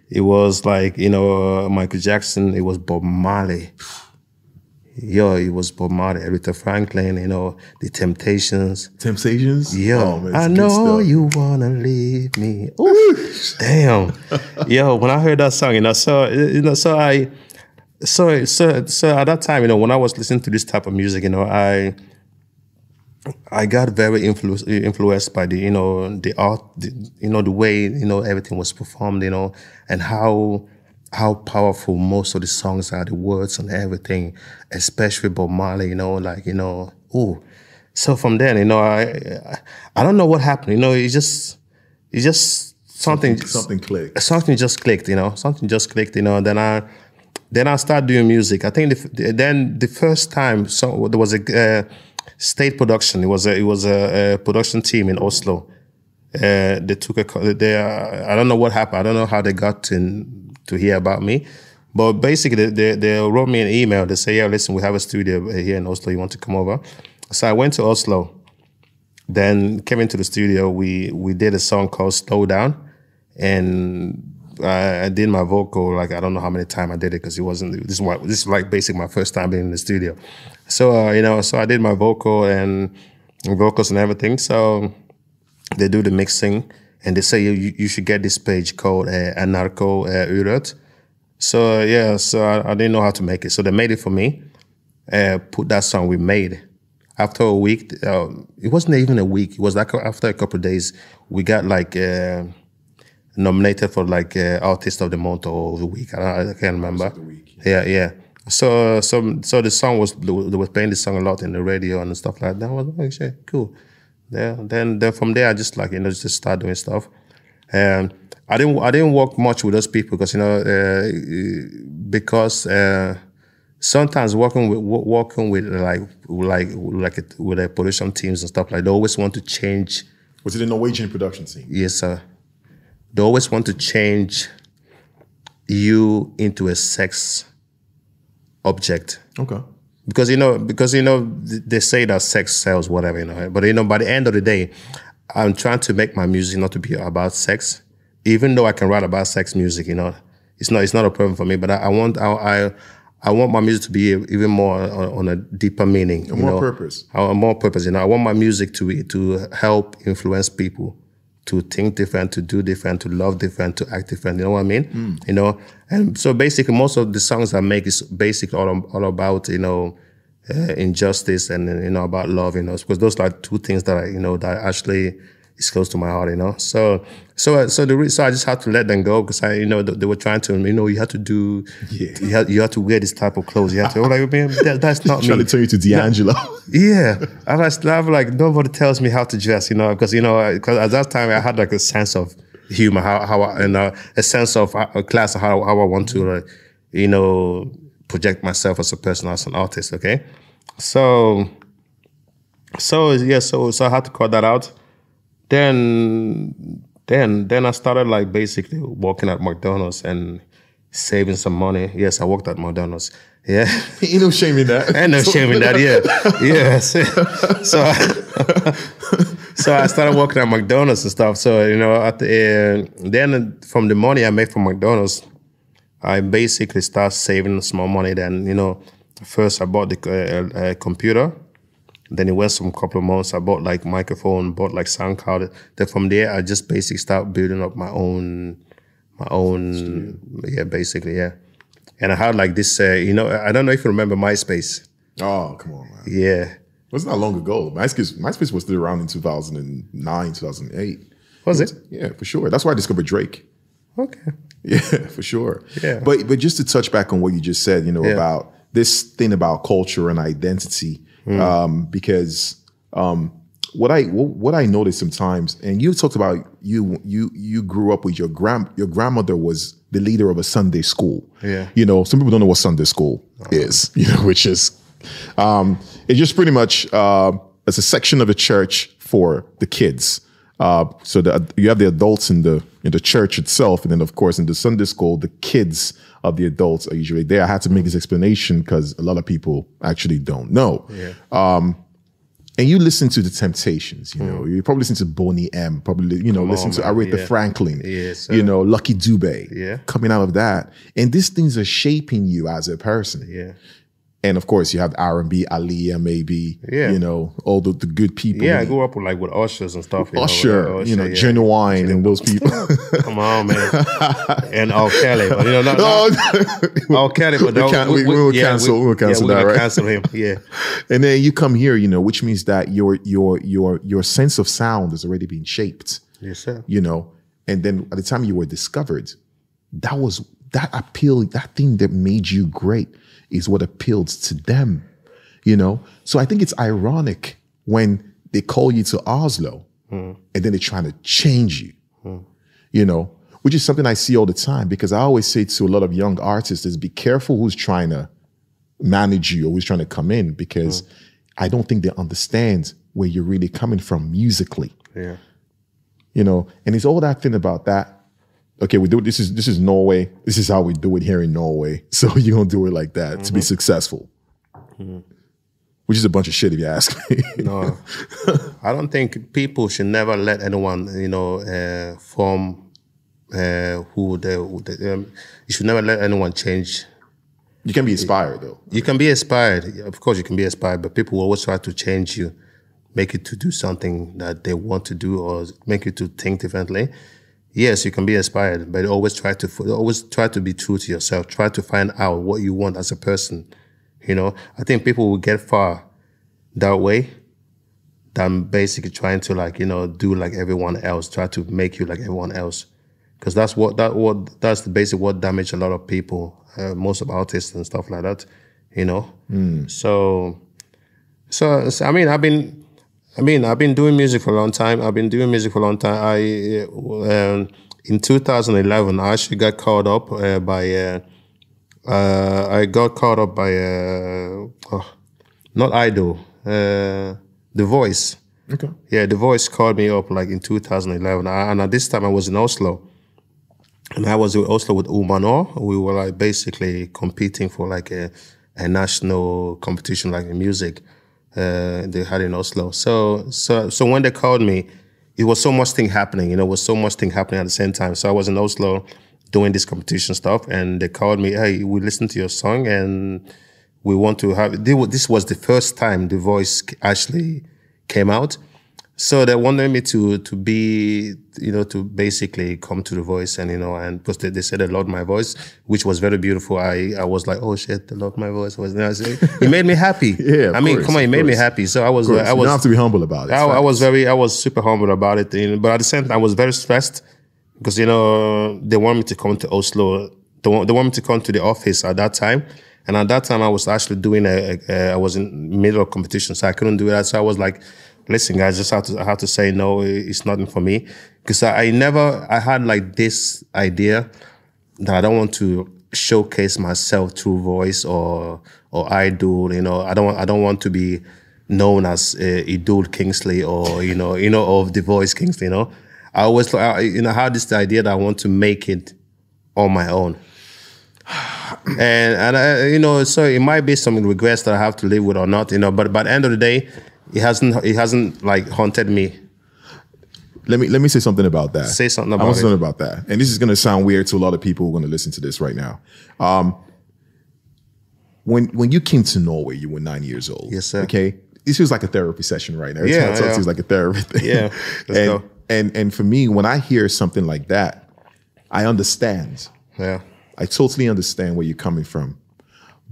it was like you know uh, Michael Jackson it was Bob Marley yo it was Bob Marley Aretha Franklin you know the Temptations Temptations. yo Oh, man, I know you wanna leave me Ooh, (laughs) damn yo when I heard that song you know so you know so I so so so at that time you know when I was listening to this type of music you know I I got very influ- influenced by the you know the art, the, you know the way you know everything was performed, you know, and how how powerful most of the songs are, the words and everything, especially Bob Marley, you know, like you know, ooh. So from then, you know, I I, I don't know what happened, you know, it just it just something Something clicked. something just clicked, you know, something just clicked, you know. Then I, then I started doing music. I think the, then the first time, so there was a uh, state production. It was a it was a, a production team in Oslo. Uh, they took a they uh, I don't know what happened. I don't know how they got to to hear about me, but basically they, they, they wrote me an email. They say, yeah, listen, we have a studio here in Oslo. You want to come over? So I went to Oslo then came into the studio. We we did a song called "Slow Down," and I, I did my vocal like I don't know how many times I did it because it wasn't. This is what this is like basically my first time being in the studio. So uh, you know, so I did my vocal and vocals and everything. So they do the mixing and they say you you should get this page called uh, Anarcho uh. So uh, yeah, so I, I didn't know how to make it. So they made it for me. Uh, put that song we made. After a week, uh, it wasn't even a week. It was like after a couple days, we got like uh, nominated for like uh, artist of the month or the week. I, I can't remember. yeah, yeah. So so so the song was they was playing the song a lot in the radio and stuff like that. I was like, shit, cool. Yeah. Then then from there, I just like you know just start doing stuff. Um, I didn't I didn't work much with those people because you know uh, because uh, sometimes working with working with like like like a, with a production teams and stuff like they always want to change. Was it a Norwegian production team? Yes, sir. They always want to change you into a sex object Okay. because you know because you know they say that sex sells whatever you know but you know by the end of the day i'm trying to make my music not to be about sex even though i can write about sex music you know it's not it's not a problem for me but i, I want I, I I want my music to be even more on, on a deeper meaning, you more know, purpose. a more purpose. You know, I want my music to be, to help influence people to think different, to do different, to love different, to act different. You know what I mean? You know, and so basically, most of the songs I make is basically all, all about you know uh, injustice and you know about love. You know, because those are two things that I you know that actually is close to my heart. You know, so so uh, so the so I just had to let them go because I you know they, they were trying to you know you had to do Yeah. you had you had to wear this type of clothes. You had to. Like man, that, that's (laughs) not Trying me. to turn you to D'Angelo. Yeah, I was, I was like nobody tells me how to dress, you know, because you know, because at that time I had like a sense of humor, how how I, and uh, a sense of uh, a class of how how I want to, uh, you know, project myself as a person as an artist. Okay, so so yeah, so so I had to cut that out. Then then then I started like basically working at McDonald's and saving some money. Yes, I worked at McDonald's. Yeah. (laughs) Ain't no shame in that. Ain't no shame in that, yeah. (laughs) Yes. so, I, (laughs) so I started working at McDonald's and stuff. So, you know, at the, uh, then from the money I made from McDonald's, I basically start saving small money. Then, you know, first I bought the uh, uh, computer. Then it went some couple of months. I bought like microphone, bought like sound card. Then from there, I just basically start building up my own, my own, yeah, basically, yeah. and I had like this. Uh, you know, I don't know if you remember MySpace. Oh, come on, man. Yeah, wasn't that long ago. MySpace, MySpace was still around in 2009, 2008. was it? Yeah, for sure. That's why I discovered Drake. Okay. (laughs) Yeah, for sure. Yeah. But but just to touch back on what you just said, you know, Yeah. about this thing about culture and identity, Hmm. um, because um, what I what, I noticed sometimes, and you talked about you you you grew up with your grand your grandmother was the leader of a Sunday school. Yeah. You know, some people don't know what Sunday school is. (laughs) You know, which is um, it's just pretty much uh, it's a section of the church for the kids. Uh, so the, you have the adults in the in the church itself, and then of course in the Sunday school, the kids of the adults are usually there. I had to make this explanation because a lot of people actually don't know. Um, and you listen to the Temptations, you know, you probably listen to Boney M, probably you know listen to man, Aretha yeah. Franklin, Yes, you know, Lucky Dube, Yeah. coming out of that, and these things are shaping you as a person. Yeah. And of course, you have R and B, Aaliyah, maybe, Yeah. you know, all the, the good people. Yeah, I grew up with like with ushers and stuff. You know, Usher, you know, yeah. Ginuwine, and those people. (laughs) Come on, man. (laughs) and R. Kelly, but you know, not, not Oh, (laughs) R. Kelly, but We can't- we- we will cancel- we will cancel yeah, that, right? Cancel him. Yeah, and then you come here, you know, which means that your your your your sense of sound has already been shaped. yes, sir. you know and then at the time you were discovered that was that appeal that thing that made you great is what appealed to them you know? So i think it's ironic when they call you to oslo hmm. and then they're trying to change you you know? Which is something i see all the time because i always say to a lot of young artists is be careful who's trying to manage you or who's trying to come in because hmm. i don't think they understand where you're really coming from musically. Yeah, you know? And it's all that thing about that okay we do this is this is norway. This is how we do it here in norway. (laughs) So you're gonna do it like that to be successful. Which is a bunch of shit if you ask me. (laughs) No, I don't think people should never let anyone, you know, uh, form uh, who they. Who they um, you should never let anyone change. You can be inspired though. You can be inspired. Of course, you can be inspired, but people will always try to change you, make you to do something that they want to do or make you to think differently. Yes, you can be inspired, but always try to always try to be true to yourself. Try to find out what you want as a person. You know, I think people will get far that way than basically trying to like you know do like everyone else. Try to make you like everyone else, because that's what that what that's the basic what damage a lot of people, uh, most of artists and stuff like that. You know, so so, so I mean I've been I mean I've been doing music for a long time. I've been doing music for a long time. I uh, um, in 2011 I actually got called up uh, by uh, uh, I got caught up by uh, oh, not Idol, uh, The Voice. okay Yeah, The Voice called me up like in 2011, I- and at this time I was in Oslo, and I was in Oslo with Umanor. We were like basically competing for like a, a national competition, like in music. Uh, they had in Oslo. So so so when they called me, it was so much thing happening. You know, was so much thing happening at the same time. So I was in Oslo doing this competition stuff, and they called me. Hey, we listened to your song, and we want to have. This was the first time the voice actually came out. So they wanted me to to be, you know, to basically come to the voice and you know, and because they, they said they loved my voice, which was very beautiful. I I was like, oh shit, they loved my voice. Was. It made me happy. (laughs) Yeah, I mean, course, come on, it made me happy. So I was, course, I you was, don't have to be humble about it I, I was very, I was super humble about it. you know, But at the same time, I was very stressed because you know they want me to come to Oslo. They want, they want me to come to the office at that time, and at that time I was actually doing a, a, a I was in middle of competition, so I couldn't do that. So I was like, "Listen, guys, just have to I have to say no. It's nothing for me." Because I, I never I had like this idea that I don't want to showcase myself through voice or or idol. You know, I don't want, I don't want to be known as uh, Idol Kingsley or you know you know of the voice Kingsley. You know, I always I, you know had this idea that I want to make it on my own. (sighs) And and I, you know, so it might be some regrets that I have to live with or not, you know. But by the end of the day, it hasn't it hasn't like haunted me. let me let me say something about that. Say something I about want to it. something about that. And this is going to sound weird to a lot of people who are going to listen to this right now. Um, when when you came to Norway, you were nine years old. Yes, sir. Okay, this feels like a therapy session right now. Every Yeah, time I talk yeah. to you, it's like a therapy thing. Yeah, let's and, go. and and for me, when I hear something like that, I understand. Yeah, I totally understand where you're coming from.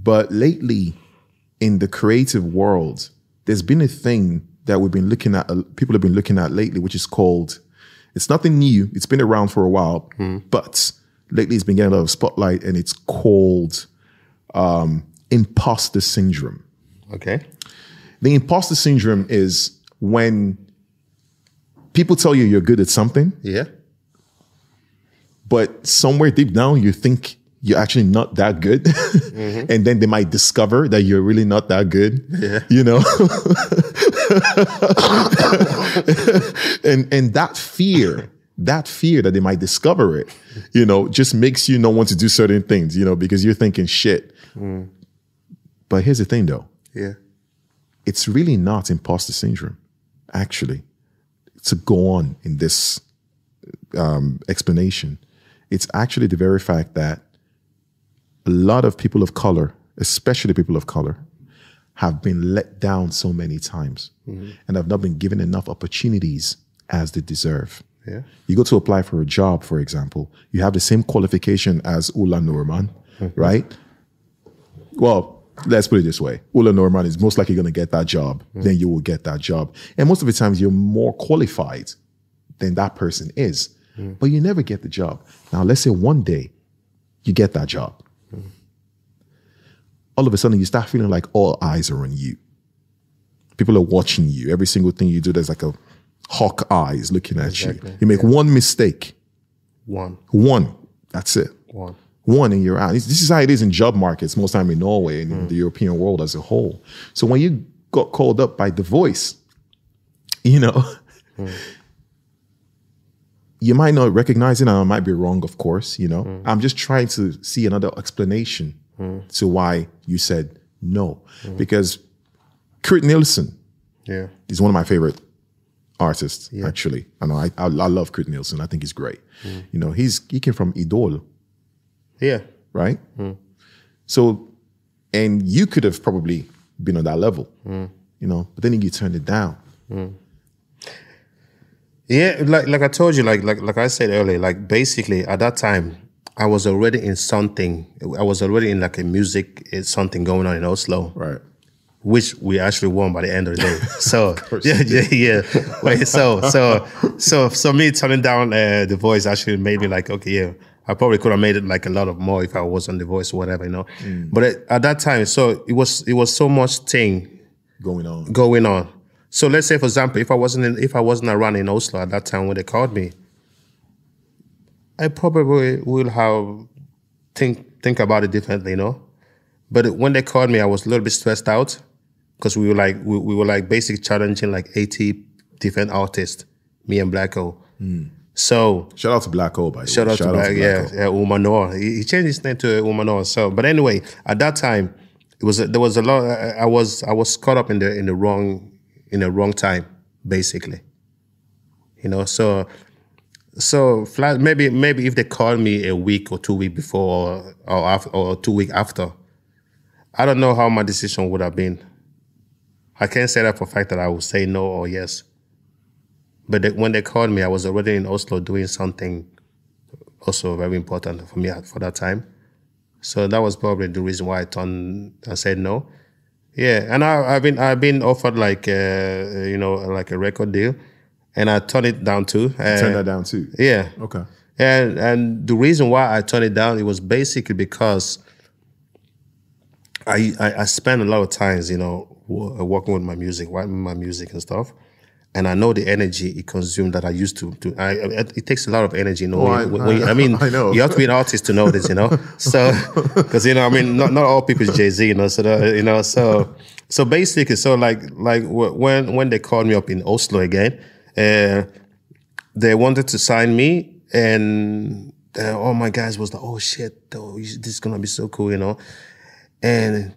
But lately, in the creative world, there's been a thing that we've been looking at, uh, people have been looking at lately, which is called, it's nothing new. It's been around for a while, but lately it's been getting a lot of spotlight and it's called um, imposter syndrome. Okay. The imposter syndrome is when people tell you you're good at something, Yeah. but somewhere deep down you think you're actually not that good. (laughs) and then they might discover that you're really not that good. Yeah. You know? (laughs) and and that fear, that fear that they might discover it, you know, just makes you not want to do certain things, you know, because you're thinking shit. But here's the thing though Yeah. it's really not imposter syndrome, actually, to go on in this um, explanation. It's actually the very fact that a lot of people of color, especially people of color, have been let down so many times mm-hmm. and have not been given enough opportunities as they deserve. Yeah. You go to apply for a job, for example, you have the same qualification as Ola Nordmann, mm-hmm. right? Well, let's put it this way Ola Nordmann is most likely going to get that job, mm-hmm. then you will get that job. And most of the times, you're more qualified than that person is, but you never get the job. Now, let's say one day you get that job. All of a sudden, you start feeling like all eyes are on you. People are watching you. Every single thing you do, there's like a hawk eyes looking at Exactly. you. You make one mistake, One. one, that's it One. one and you're out. This is how it is in job markets most time in Norway and in mm. the European world as a whole. So when you got called up by the voice, (laughs) you know, mm. you might not recognize it and I might be wrong, of course, you know. Mm. I'm just trying to see another explanation to why you said no. Because Kurt Nielsen Yeah. is one of my favorite artists, actually. I know I, I I love Kurt Nielsen. I think he's great. You know, he's he came from Idol Yeah. right? Mm. So, and you could have probably been on that level, mm. you know, but then you turned it down. Mm. Yeah, like like I told you, like like like I said earlier, like basically at that time, I was already in something. I was already in like a music, it's something going on in Oslo, Right. which we actually won by the end of the day. (laughs) So yeah, yeah, yeah. Wait, so so so so me turning down uh, the voice actually made me like, okay, yeah, I probably could have made it like a lot of more if I was on the voice or whatever, you know. But at, at that time, so it was it was so much thing Going on. going on. So let's say, for example, if I wasn't in, if I wasn't around in Oslo at that time when they called me, I probably will have think think about it differently, you know. But when they called me, I was a little bit stressed out because we were like we, we were like basically challenging like eighty different artists, me and Blacko. Hmm. So Shout out to Blacko, by the way. Shout way. out to Black, yeah, yeah, Umanor. He, he changed his name to Umanor. So, but anyway, at that time, it was a, there was a lot. I, I was I was caught up in the in the wrong in the wrong time, basically. You know, so so maybe maybe if they called me a week or two week before or or, after, or two week after, I don't know how my decision would have been. I can't say that for a fact that I would say no or yes. But they, when they called me, I was already in Oslo doing something also very important for me for that time. So that was probably the reason why I turned and said no. Yeah, and I, I've been I've been offered like uh, you know like a record deal, and I turned it down too. Uh, Turn that down too. Yeah, Okay. and and the reason why I turned it down it was basically because I I, I spend a lot of times you know working with my music, writing my music and stuff, and I know the energy it consumed that I used to. to I, it, takes a lot of energy, you know. Oh, I- when, when I mean, (laughs) I know. you have to be an artist to know this, you know. (laughs) So because you know, I mean, not not all people is Jay Z, you know. So you know, so so basically, so like like when when they called me up in Oslo again. Uh, they wanted to sign me, and uh, all my guys was like, "Oh shit, this is gonna be so cool," you know. And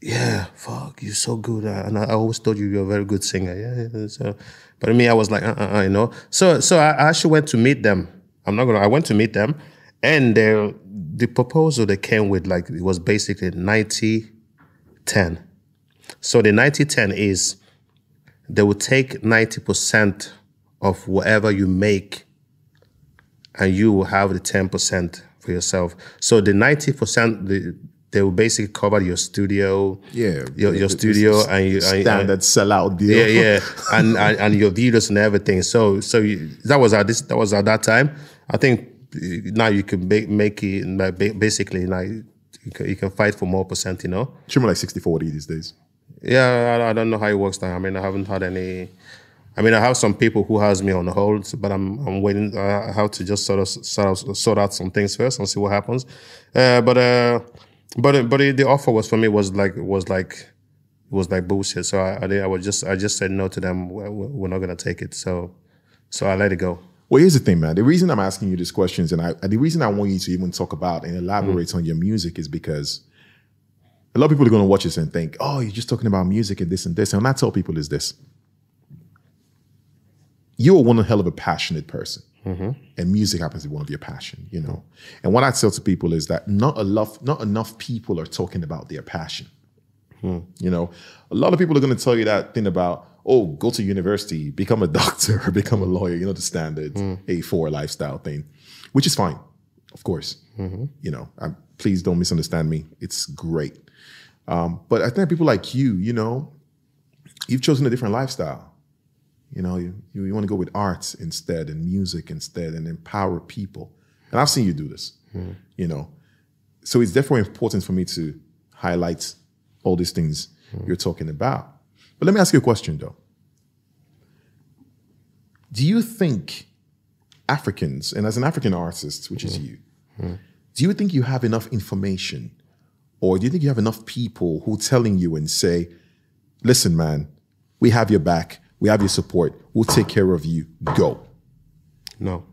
yeah, fuck, you're so good, uh, and I, I always thought you were a very good singer. Yeah, yeah. So, but me, I was like, uh, uh, uh, you know. So, so I I actually went to meet them. I'm not gonna. I went to meet them, and the the proposal they came with, like, it was basically 90, 10. So the 90, 10 is they will take 90% of whatever you make and you will have the 10%. For for yourself. So the ninety percent, the, they will basically cover your studio, Yeah, your, your studio, and you, and- standard sellout deal. yeah, yeah, (laughs) and, and and your videos and everything. So so you, that was at this that was at that time. I think now you can make make it basically like you can, you can fight for more percent. You know. Should be like 60 40 these days. Yeah, I, I don't know how it works now. I mean, I haven't had any. I mean, I have some people who has me on hold, but I'm I'm waiting. I have to just sort of sort of sort out some things first and see what happens. Uh, but uh, but but the offer was for me was like was like it was like bullshit. So I I, did- I was just I just said no to them. We're, we're not gonna take it. So so I let it go. Well, here's the thing, man. The reason I'm asking you these questions and I, the reason I want you to even talk about and elaborate on your music is because a lot of people are going to watch this and think, oh, you're just talking about music and this and this. And I tell people is this you are one hell of a passionate person. Mm-hmm. And music happens to be one of your passion, you know. And what I tell to people is that not enough, not enough people are talking about their passion. Hmm. You know, a lot of people are going to tell you that thing about, oh, go to university, become a (laughs) doctor, or become a lawyer. You know, the standard hmm. A4 lifestyle thing, which is fine, of course. Mm-hmm. You know, I, please don't misunderstand me. It's great. Um, but I think people like you, you know, you've chosen a different lifestyle. You know, you, you, want to go with arts instead and music instead and empower people. And I've seen you do this, hmm. you know. So it's therefore important for me to highlight all these things hmm. you're talking about. But let me ask you a question though. Do you think Africans, and as an African artist, which is hmm. you, do you think you have enough information or do you think you have enough people who are telling you and say, listen, man, we have your back, we have your support, we'll take care of you, go. No.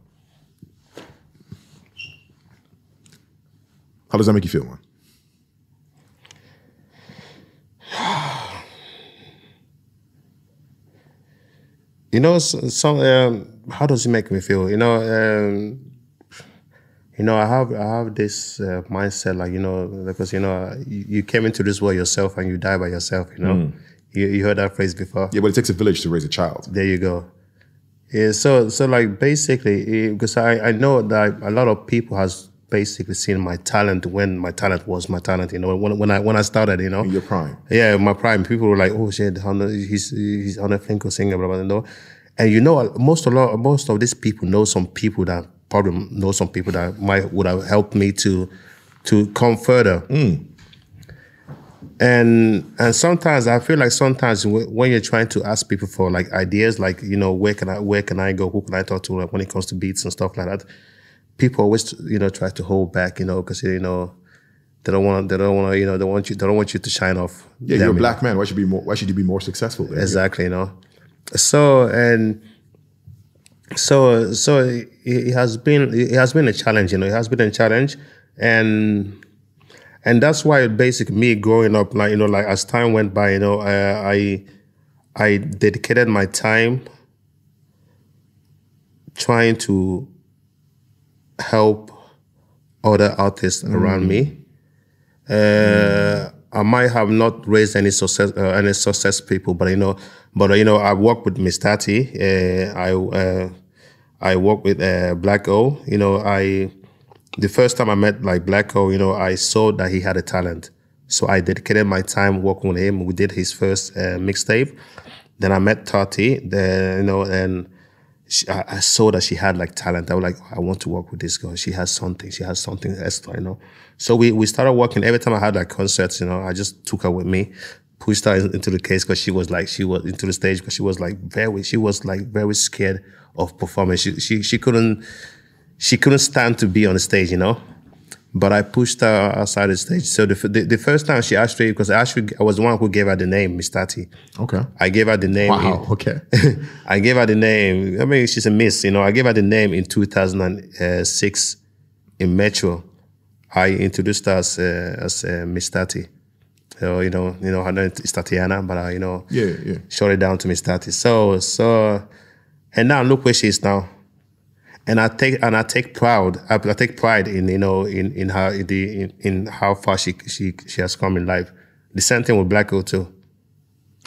How does that make you feel, man? (sighs) You know, so, so um, how does it make me feel? You know, um, you know, I have I have this uh, mindset, like you know, because you know, you, you came into this world yourself and you die by yourself. You know, you, you heard that phrase before. Yeah, but it takes a village to raise a child. There you go. Yeah, so so like basically, because I I know that a lot of people has basically seen my talent when my talent was my talent. You know, when when I when I started, you know, In your prime. yeah, my prime. People were like, "Oh shit, he's he's on a Finko singer, blah blah blah." And you know, most a lot, most of these people know some people that probably know some people that might would have helped me to to come further. Hmm. And and sometimes I feel like sometimes when you're trying to ask people for like ideas, like you know, where can I where can I go? Who can I talk to? Like when it comes to beats and stuff like that, people always you know try to hold back, you know, because you know. They don't want. They don't want to. You know. They want you. They don't want you to shine off. Yeah, them, you're a you know. black man. Why should be more? Why should you be more successful? Exactly, you know. So and so so it, it has been it has been a challenge, you know. It has been a challenge, and and that's why basically me growing up, like you know, like as time went by, you know, I I, I dedicated my time trying to help other artists around me. Uh, I might have not raised any success, uh, any success people, but you know, but you know, I work with Miss Tati. Uh, I uh, I work with uh, Black O. You know, I the first time I met like Black O, you know, I saw that he had a talent, so I dedicated my time working with him. We did his first uh, mixtape. Then I met Tati. Then you know, and she, I, I saw that she had like talent. I was like, oh, I want to work with this girl. She has something. She has something extra, you know. So we we started working. Every time I had like concerts, you know, I just took her with me, pushed her into the case because she was like she was into the stage because she was like very she was like very scared of performing. She she she couldn't she couldn't stand to be on the stage, you know. But I pushed her outside the stage. So the, the, the first time she actually, because actually I was the one who gave her the name, Miss Tati. Okay. I gave her the name. Wow. Okay. (laughs) I gave her the name. I mean, she's a miss, you know. I gave her the name in 2006 in Metro. I introduced her as, uh, as uh, Miss Tati. So, you know, you know, her name is Tatiana, but I, you know, Yeah. Yeah. short it down to Miss Tati. So, so, and now look where she is now. And I take and I take proud. I, I take pride in you know in in her in the in, in how far she she she has come in life. The same thing with Black Girl too.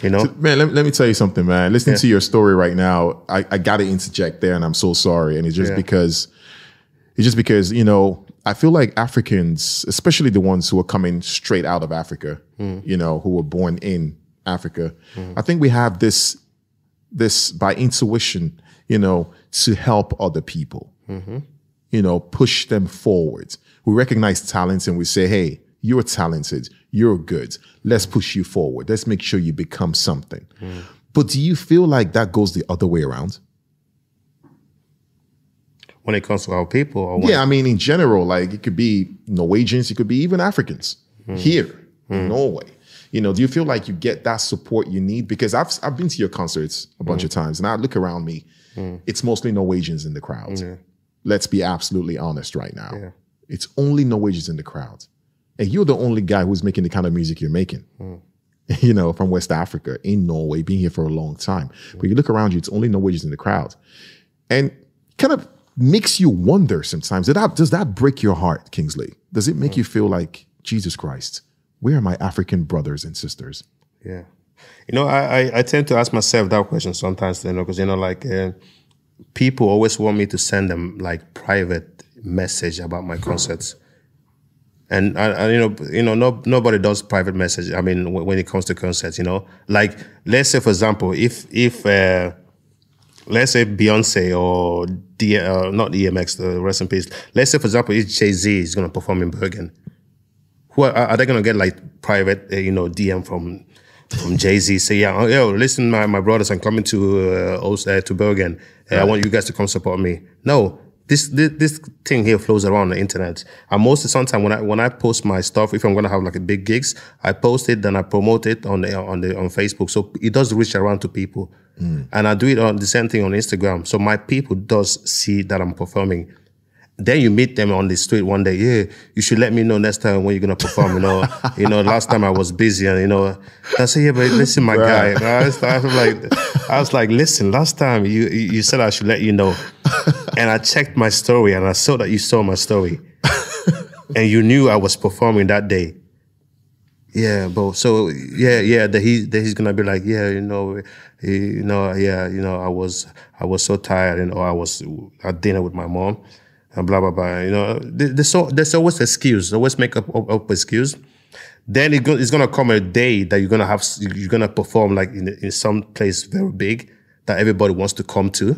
You know, Man, let, let me tell you something, man. Listening to your story right now, I, I got to interject there, and I'm so sorry. And it's just Yeah. because, it's just because you know, I feel like Africans, especially the ones who are coming straight out of Africa, mm. you know, who were born in Africa, mm. I think we have this this by intuition, you know, to help other people, mm-hmm. you know, push them forward. We recognize talents and we say, hey, you're talented, you're good. Let's push you forward. Let's make sure you become something. Mm. But do you feel like that goes the other way around? When it comes to our people, Yeah, I mean, in general, like it could be Norwegians, it could be even Africans mm. here in mm. Norway. You know, do you feel like you get that support you need? Because I've I've been to your concerts a bunch of times, and I look around me, Mm. it's mostly Norwegians in the crowd. Let's be absolutely honest right now. Yeah. It's only Norwegians in the crowd, and you're the only guy who's making the kind of music you're making. Mm. (laughs) You know, from West Africa in Norway, being here for a long time. Mm. But you look around you, it's only Norwegians in the crowd, and kind of makes you wonder sometimes. That, does that break your heart, Kingsley? Does it make you feel like Jesus Christ? Where are my African brothers and sisters? Yeah. You know, I, I, I tend to ask myself that question sometimes, you know, because, you know, like uh, people always want me to send them like private message about my concerts. And, I, I, you know, you know, no, nobody does private message. I mean, when, when it comes to concerts, you know, like let's say, for example, if, if, uh, let's say Beyonce or D, uh, not DMX, the rest in peace. Let's say, for example, if Jay Z is going to perform in Bergen, who are, are they going to get like private, uh, you know, DM from from Jay Z? Say, yeah, oh, yo, listen, my, my brothers, I'm coming to uh, Os- uh, to Bergen. Uh, I want you guys to come support me. No. This, this this thing here flows around the internet. And most of the time when I when I post my stuff, if I'm gonna have like a big gigs, I post it, then I promote it on the on the on Facebook. So it does reach around to people. And I do it on the same thing on Instagram. So my people does see that I'm performing. Then you meet them on the street one day. Yeah, you should let me know next time when you're gonna perform. You know, you know, last time I was busy, and you know, I say, yeah, but listen, my guy. I was, I was like, I was like, listen, last time you you you said I should let you know, and I checked my story and I saw that you saw my story, and you knew I was performing that day. Yeah, but so yeah, yeah, that he that he's gonna be like, yeah, you know, he, you know, yeah, you know, I was I was so tired, and or I was at dinner with my mom, and blah blah blah. You know, there's there's always excuse, always make up up, up excuse. Then it go, it's gonna come a day that you're gonna have you're gonna perform like in in some place very big that everybody wants to come to.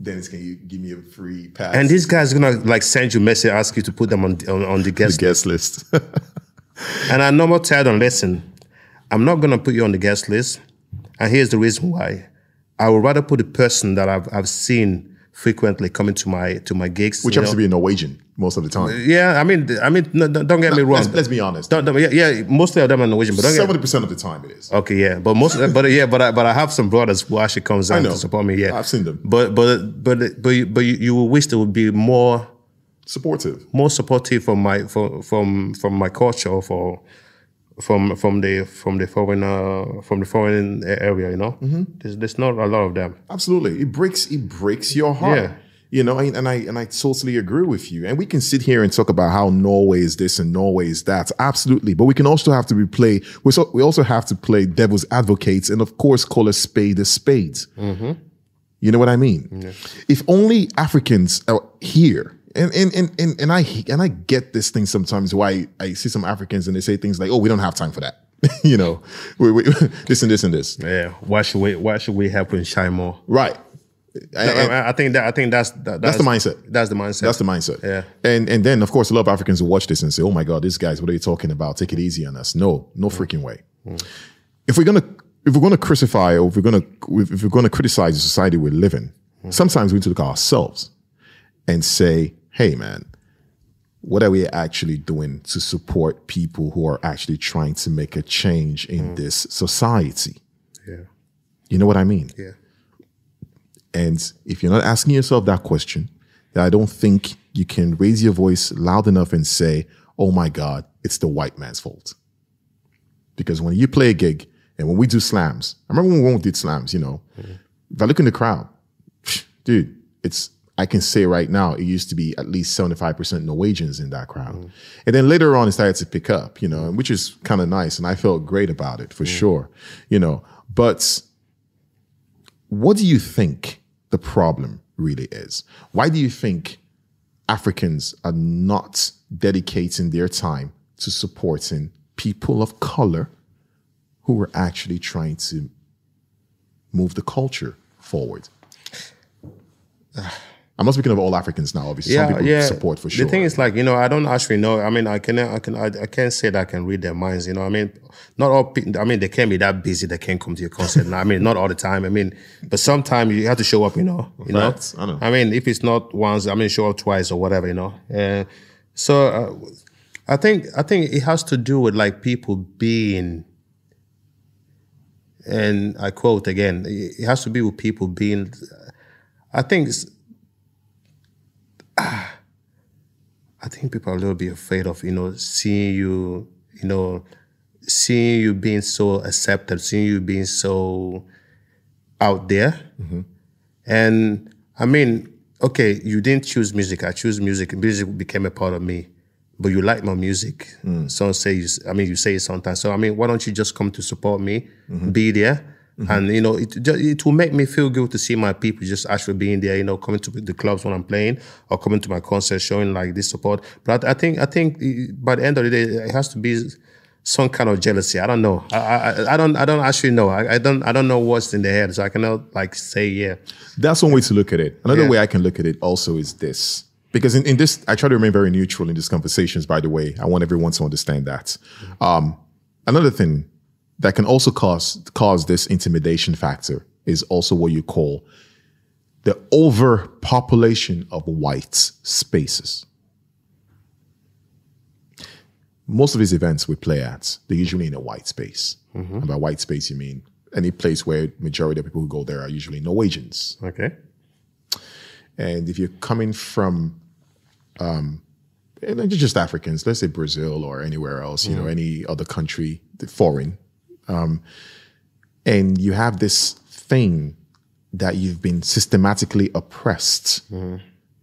Dennis, can you give me a free pass? And this guy's gonna like send you a message, ask you to put them on on, on the guest guest list. (laughs) And I normally tell them, listen, I'm not gonna put you on the guest list. And here's the reason why. I would rather put the person that I've I've seen frequently coming to my to my gigs. Which happens know. to be a Norwegian most of the time. Yeah, I mean, I mean, no, don't don't get me wrong. Let's, let's be honest. Don't- don't- yeah, yeah, mostly of them are Norwegian, but Seventy percent of the time it is. Okay, yeah, but most, but yeah, but I, but I have some brothers who actually comes down to support me. Yeah, I've seen them. But but but but you, but you, you will wish there would be more Supportive. more supportive from my from from from my culture or for from from the from the foreign uh, from the foreign area. You know, Mm-hmm. there's there's not a lot of them. Absolutely. It breaks it breaks your heart. Yeah. You know, and and I and I totally agree with you. And we can sit here and talk about how Norway is this and Norway is that. Absolutely. But we can also have to be play we so, we also have to play devil's advocates and of course call a spade a spade. You know what I mean? If only Africans are here. And, and and and and I and I get this thing sometimes why I see some Africans and they say things like, "Oh, we don't have time for that," (laughs) you know, we, we, (laughs) this and this and this, Yeah, why should we why should we help and shine more? right? I, I think that I think that's that, That's the mindset. That's the mindset. That's the mindset. Yeah. And and then of course a lot of Africans will watch this and say, "Oh my God, these guys, what are you talking about? Take it easy on us." No, no mm. freaking way. Mm. If we're gonna if we're gonna crucify or if we're gonna if we're gonna criticize the society we live in, mm. sometimes we need to look at ourselves and say, "Hey, man." What are we actually doing to support people who are actually trying to make a change in mm. this society? yeah, You know what I mean? yeah, And if you're not asking yourself that question, then I don't think you can raise your voice loud enough and say, oh my God, it's the white man's fault. Because when you play a gig and when we do slams, I remember when we did slams, you know, mm. if I look in the crowd, dude, it's, I can say right now, it used to be at least 75% Norwegians in that crowd. And then later on, it started to pick up, you know, which is kind of nice. And I felt great about it for sure, you know, but what do you think the problem really is? Why do you think Africans are not dedicating their time to supporting people of color who are actually trying to move the culture forward. I'm not speaking of all Africans now. Obviously, some people support for sure. The thing is, like you know, I don't actually know. I mean, I can, I can, I, I can't say that I can read their minds. You know, I mean, not all. I mean, they can't be that busy. They can't come to your concert. I mean, not all the time. I mean, but sometimes you have to show up. You know, you know. I know. I mean, if it's not once, I mean, show up twice or whatever. You know. Uh, so, uh, I think, I think it has to do with like people being. And I quote again, it has to be with people being. I think it's, (sighs) I think people are a little bit afraid of, you know, seeing you, you know, seeing you being so accepted, seeing you being so out there. Mm-hmm. And I mean, okay, you didn't choose music. I choose music. Music became a part of me. But you like my music. Mm. Some say, you, I mean, you say it sometimes. So I mean, why don't you just come to support me, mm-hmm. be there, and you know, it it will make me feel good to see my people just actually being there. You know, coming to the clubs when I'm playing or coming to my concert, showing like this support. But I think I think eh, by the end of the day, it has to be some kind of jealousy. I don't know. I I, I don't I don't actually know. I, I don't I don't know what's in their head, so I cannot like say yeah. That's one way to look at it. Another Yeah. way I can look at it also is this. Because in, in this, I try to remain very neutral in these conversations, by the way. I want everyone to understand that. Um, another thing that can also cause cause this intimidation factor is also what you call the overpopulation of white spaces. Most of these events we play at, they're usually in a white space. And by white space, you mean any place where majority of people who go there are usually Norwegians, Okay. and if you're coming from, um, and just Africans, let's say Brazil or anywhere else, you know, any other country, foreign, um, and you have this thing that you've been systematically oppressed.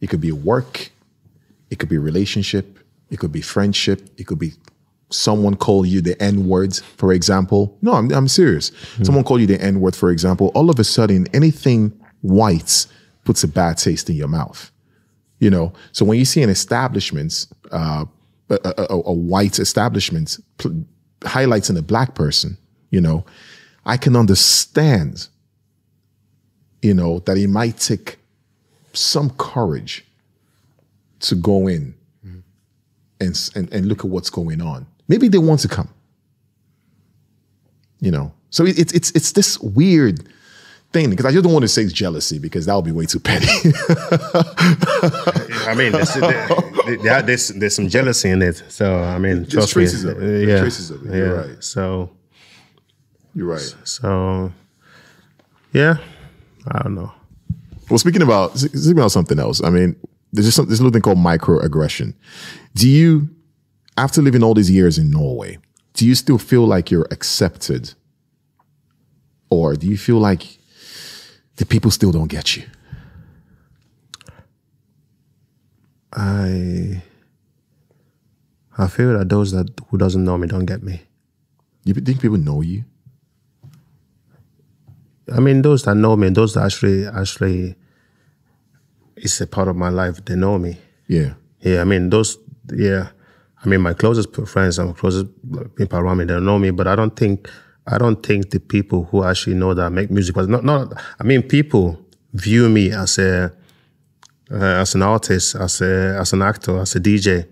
It could be work, it could be relationship, it could be friendship, it could be someone call you the N words, for example. No, I'm, I'm serious. Someone call you the N word, for example. All of a sudden, anything white puts a bad taste in your mouth. You know, so when you see an establishment, uh, a, a, a- a white establishment pl- highlighting a black person, you know, I can understand, you know, that it might take some courage to go in and, s- and and look at what's going on. Maybe they want to come. You know, so it, it's it's it's this weird thing because I just don't want to say it's jealousy because that would be way too petty. (laughs) I mean, there's, there, there- there's, there's some jealousy in it. So I mean, trust traces me. of it. There's Yeah, traces of it. You're yeah. right. So You're right. so yeah, I don't know. Well, speaking about speaking about something else, I mean, there's just some, there's a little thing called microaggression. Do you, after living all these years in Norway, do you still feel like you're accepted, or do you feel like the people still don't get you? I I feel that those that who doesn't know me don't get me. You think people know you? I mean, those that know me, those that actually actually it's a part of my life, they know me. Yeah. Yeah, I mean those. Yeah, I mean my closest friends and closest people around me they know me, but I don't think I don't think the people who actually know that I make music was not not. I mean, people view me as a uh, as an artist, as a as an actor, as a DJ.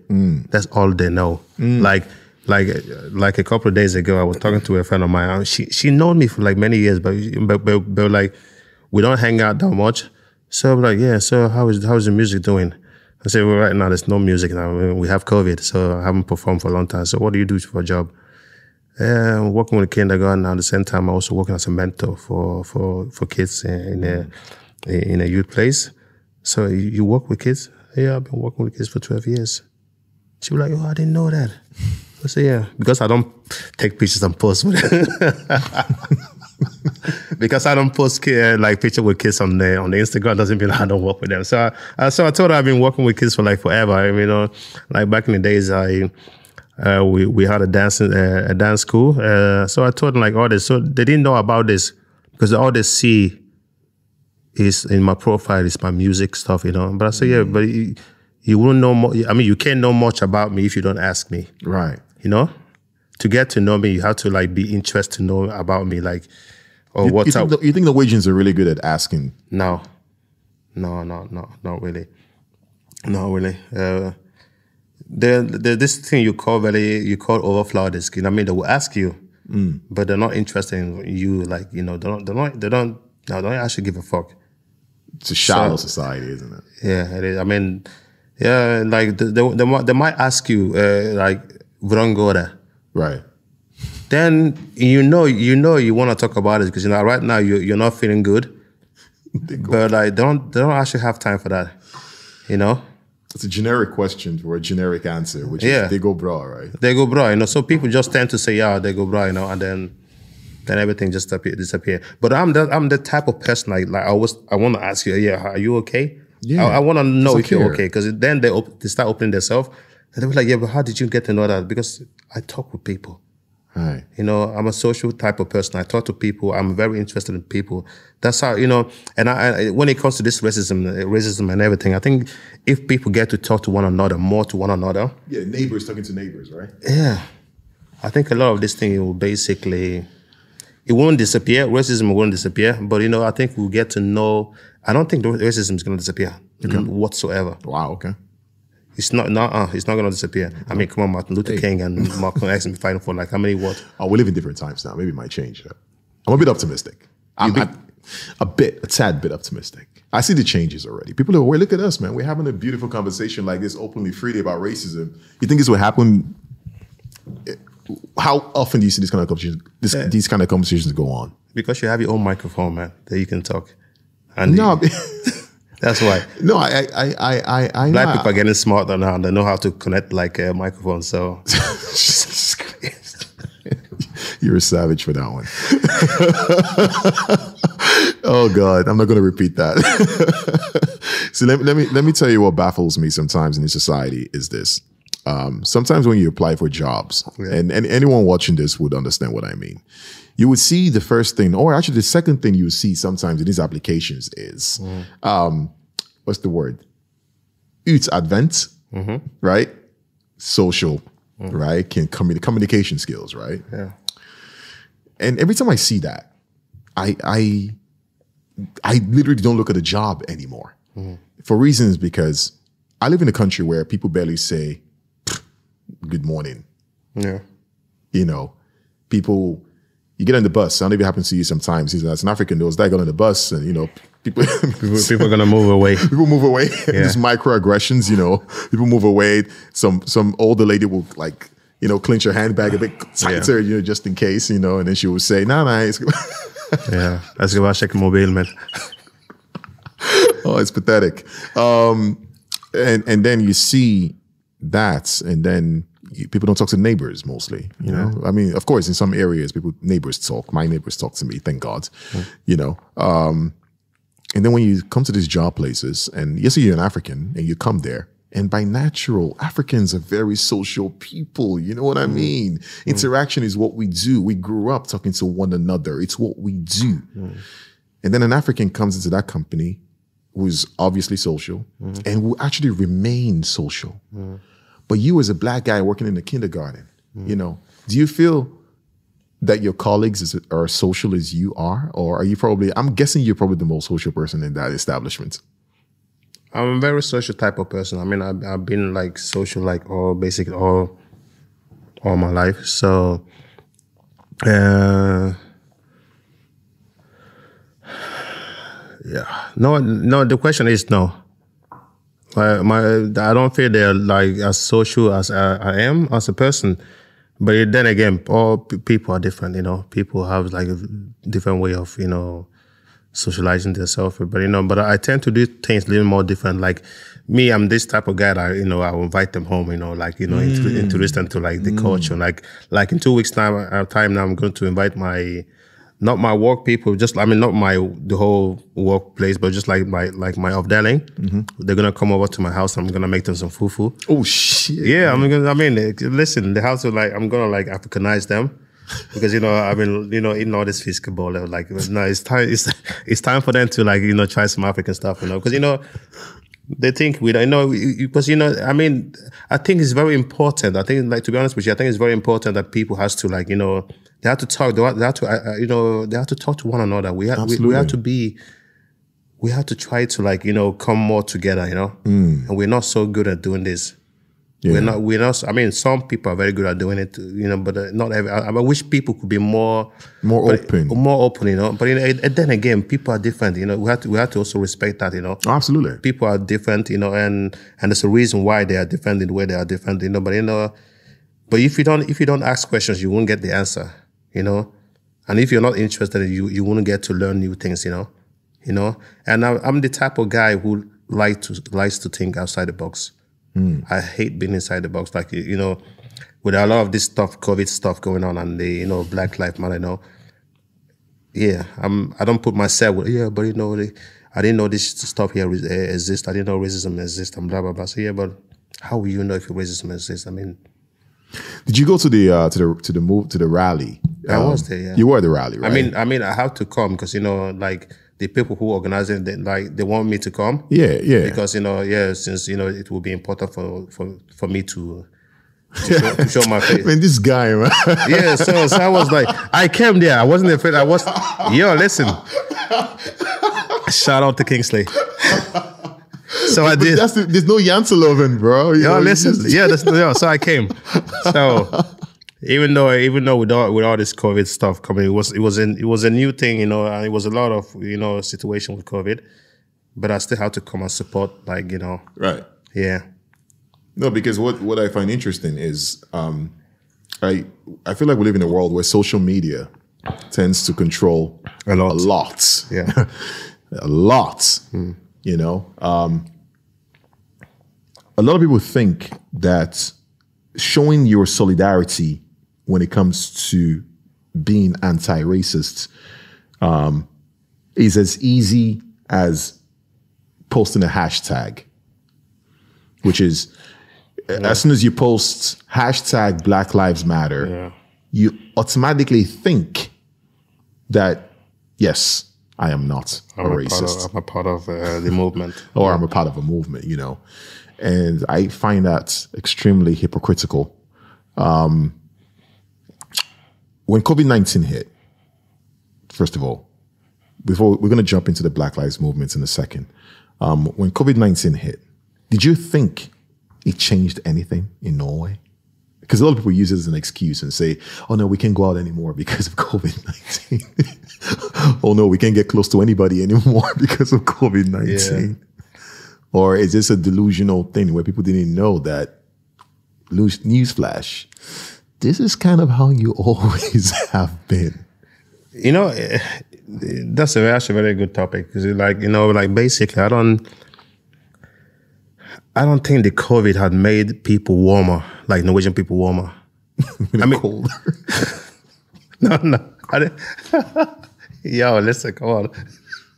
That's all they know. Like like like a couple of days ago, I was talking to a friend of mine. She she known me for like many years, but but but, but like we don't hang out that much. So I'm like, yeah. So how is how is the music doing? I said, well, right now there's no music now. We have COVID, so I haven't performed for a long time. So what do you do for a job? Yeah, I'm working with a kindergarten. At the same time, I'm also working as a mentor for for for kids in a in a youth place. So you work with kids? Yeah, I've been working with kids for 12 years. She was like, oh, I didn't know that. I say, yeah, because I don't take pictures and post with (laughs) because I don't post uh, like picture with kids on the on the Instagram doesn't mean I don't work with them. So I, so I told her I've been working with kids for like forever. I mean, you know, like back in the days, I uh, we we had a dance uh, a dance school. Uh, so I told them like all this. So they didn't know about this because all they see is in my profile is my music stuff, you know. But I said, yeah, but you, you wouldn't know. Mo- I mean, you can't know much about me if you don't ask me. Right. You know, to get to know me, you have to like be interested to know about me. Like, oh, You, what's think up? the, you think Norwegians are really good at asking? No, no, no, no, not really, not really. Uh, this thing you call very you call overflow the skin. I mean, they will ask you, but they're not interested in you. Like you know, they don't, they don't, they don't, no, they don't actually give a fuck. It's a shallow So- society, isn't it? Yeah, it is. I mean, yeah, like they, they, they, might- they might ask you, uh, like, go there. Right. Then you know, you know, you want to talk about it because you know, right now you you're not feeling good, (laughs) but like, they don't they don't actually have time for that. You know, It's a generic question for a generic answer, which Yeah. is they go bra, right? they go bro. You know, so people just tend to say, yeah, they go bro. You know, and then then everything just disappear. disappear. But I'm the I'm the type of person like like I was I want to ask you, yeah, are you okay? Yeah. I, I want to know if you're okay. okay because then they op- they start opening themselves and they be like, yeah, but how did you get to know that? Because I talk with people. Right. You know, I'm a social type of person. I talk to people. I'm very interested in people. That's how you know. And I, I, when it comes to this racism, uh, racism and everything, I think if people get to talk to one another more to one another, Yeah, neighbors talking to neighbors, right? yeah, I think a lot of this thing will basically it won't disappear. Racism won't disappear, but you know, I think we'll get to know. I don't think the racism is going to disappear whatsoever. Wow. Okay. It's not, not, uh, it's not going to disappear. I mean, come on, Martin Luther King and Malcolm X been fighting for like how many what? Oh, we live in different times now. Maybe it might change. I'm a bit optimistic. I'm, I'm a bit, a tad bit optimistic. I see the changes already. People are, well, look at us, man. We're having a beautiful conversation like this openly, freely about racism. You think this will happen? How often do you see this kind of conversations, this, these kind of conversations go on? Because you have your own microphone, man, that you can talk. And No, (laughs) (laughs) that's why no, I, I, I, I, I black know. people are getting smarter now. And they know how to connect like a microphone. So (laughs) You're a savage for that one. (laughs) oh God, I'm not going to repeat that. (laughs) so let, let me let me tell you what baffles me sometimes in this society is this. Um, sometimes when you apply for jobs, and, and anyone watching this would understand what I mean. You would see the first thing, or actually the second thing you would see sometimes in these applications is, um, what's the word? It's advent, mm-hmm. right? Social, mm. right? Can communi- communication skills, right? yeah, And every time I see that, I I I literally don't look at a job anymore. Mm. For reasons because I live in a country where people barely say good morning. yeah, You know, people you get on the bus. I don't know if it happens to you sometimes. He's as an African, there was that guy on the bus, and you know, people (laughs) people are gonna move away. (laughs) people move away. (laughs) Just microaggressions, you know. People move away. Some some older lady will like, you know, clench her handbag a bit (sighs) tighter, you know, just in case, you know, and then she will say, nah, nah, it's Yeah, let's go check mobile, man. oh, it's pathetic. Um, and and then you see that, and then people don't talk to neighbors mostly. You know, I mean, of course, in some areas, people neighbors talk. My neighbors talk to me. Thank God. You know. Um, and then when you come to these job places, and yes, you're an African, and you come there. And by natural, Africans are very social people. You know what I mm. mean? Mm. Interaction is what we do. We grew up talking to one another. It's what we do. Mm. And then an African comes into that company who's obviously social and will actually remain social. But you, as a black guy working in the kindergarten, you know, do you feel that your colleagues is, are as social as you are, or are you probably? I'm guessing you're probably the most social person in that establishment. I'm a very social type of person. I mean, I've, I've been like social like all basically all all my life. So, uh, (sighs) yeah, no, no. The question is no. My, my, I don't feel they're like as social as I, I am as a person. But then again, all people are different. You know, people have like a different way of you know socializing themselves. But you know, but I tend to do things a little more different. Like me, I'm this type of guy that you know I will invite them home. You know, like you know, mm. introduce them to like the culture. Like like in two weeks time, uh, time now, I'm going to invite my not my work people, just I mean not my the whole workplace, but just like my like my afdeling. Mm-hmm. They're gonna come over to my house. I'm gonna make them some fufu. Oh shit! Yeah, I'm gonna. I mean, listen, the house will like I'm gonna like Africanize them because you know I've been you know eating all this fish ball. Like no, it's time. It's it's time for them to like you know try some African stuff. You know because you know they think we don't know because you know i mean i think it's very important i think like to be honest with you i think it's very important that people has to like you know they have to talk they have, they have to uh, you know they have to talk to one another we have we, we, have to be we have to try to like you know come more together you know mm. and we're not so good at doing this yeah. We're not. We're not. I mean, some people are very good at doing it, you know, but uh, not every. I, I, wish people could be more, more but, open, more open, you know. But you know, and then again, people are different. You know, we have to we have to also respect that, you know. Absolutely. People are different, you know, and and there's a reason why they are different in the way they are different, you know. But you know, but if you don't if you don't ask questions, you won't get the answer, you know. And if you're not interested, you you won't get to learn new things, you know. You know, and I, I'm the type of guy who like to likes to think outside the box. Mm. I hate being inside the box. Like you know, with a lot of this stuff, COVID stuff going on, and the you know Black Lives Matter. You know, yeah, I'm. I don't put myself. With, yeah, but you know, I didn't know this stuff here eh, exists. I didn't know racism exists, and blah blah blah. So yeah, but how will you know if racism exists? I mean. Did you go to the uh, to the to the move to the rally? I um, was there. Yeah. You were the rally, right? I mean, I mean, I have to come because you know, like the people who organize it, they, like they want me to come. Yeah, yeah. Because you know, yeah, since you know, it will be important for for for me to. To show, to show my face. (laughs) Man, this guy, man. (laughs) yeah, so, so I was like, I came there. I wasn't afraid. I was, yo, listen. Shout out to Kingsley. So I did. The, there's no Janteloven, bro. You yo, know, listen. Just... yeah, that's, yo, so I came. So even though even though with all with all this COVID stuff coming, it was it was in it was a new thing, you know, and it was a lot of you know situation with COVID, but I still have to come and support, like you know, right? Yeah. No, because what what I find interesting is, um, I I feel like we live in a world where social media tends to control a lot, a lot, yeah, (laughs) a lot. Mm. You know, um, a lot of people think that showing your solidarity when it comes to being anti-racist um, is as easy as posting a hashtag, which is yeah. as soon as you post hashtag Black Lives Matter, yeah. you automatically think that yes, I am not I'm a, racist. Of, I'm a part of uh, the movement, (laughs) or yeah. I'm a part of a movement. You know, and I find that extremely hypocritical. Um, when COVID 19 hit, first of all, before we're going to jump into the Black Lives movements in a second. Um, when COVID 19 hit, did you think it changed anything in Norway? Because a lot of people use it as an excuse and say, oh no, we can't go out anymore because of (laughs) COVID 19. (laughs) oh no, we can't get close to anybody anymore (laughs) because of COVID 19. Yeah. Or is this a delusional thing where people didn't know that newsflash this is kind of how you (laughs) always have been. You know, that's a that's a very good topic because, like, you know, like basically, I don't, I don't think the COVID had made people warmer, like Norwegian people warmer. (laughs) I mean, colder. (laughs) no, no. I Yo, listen, come on.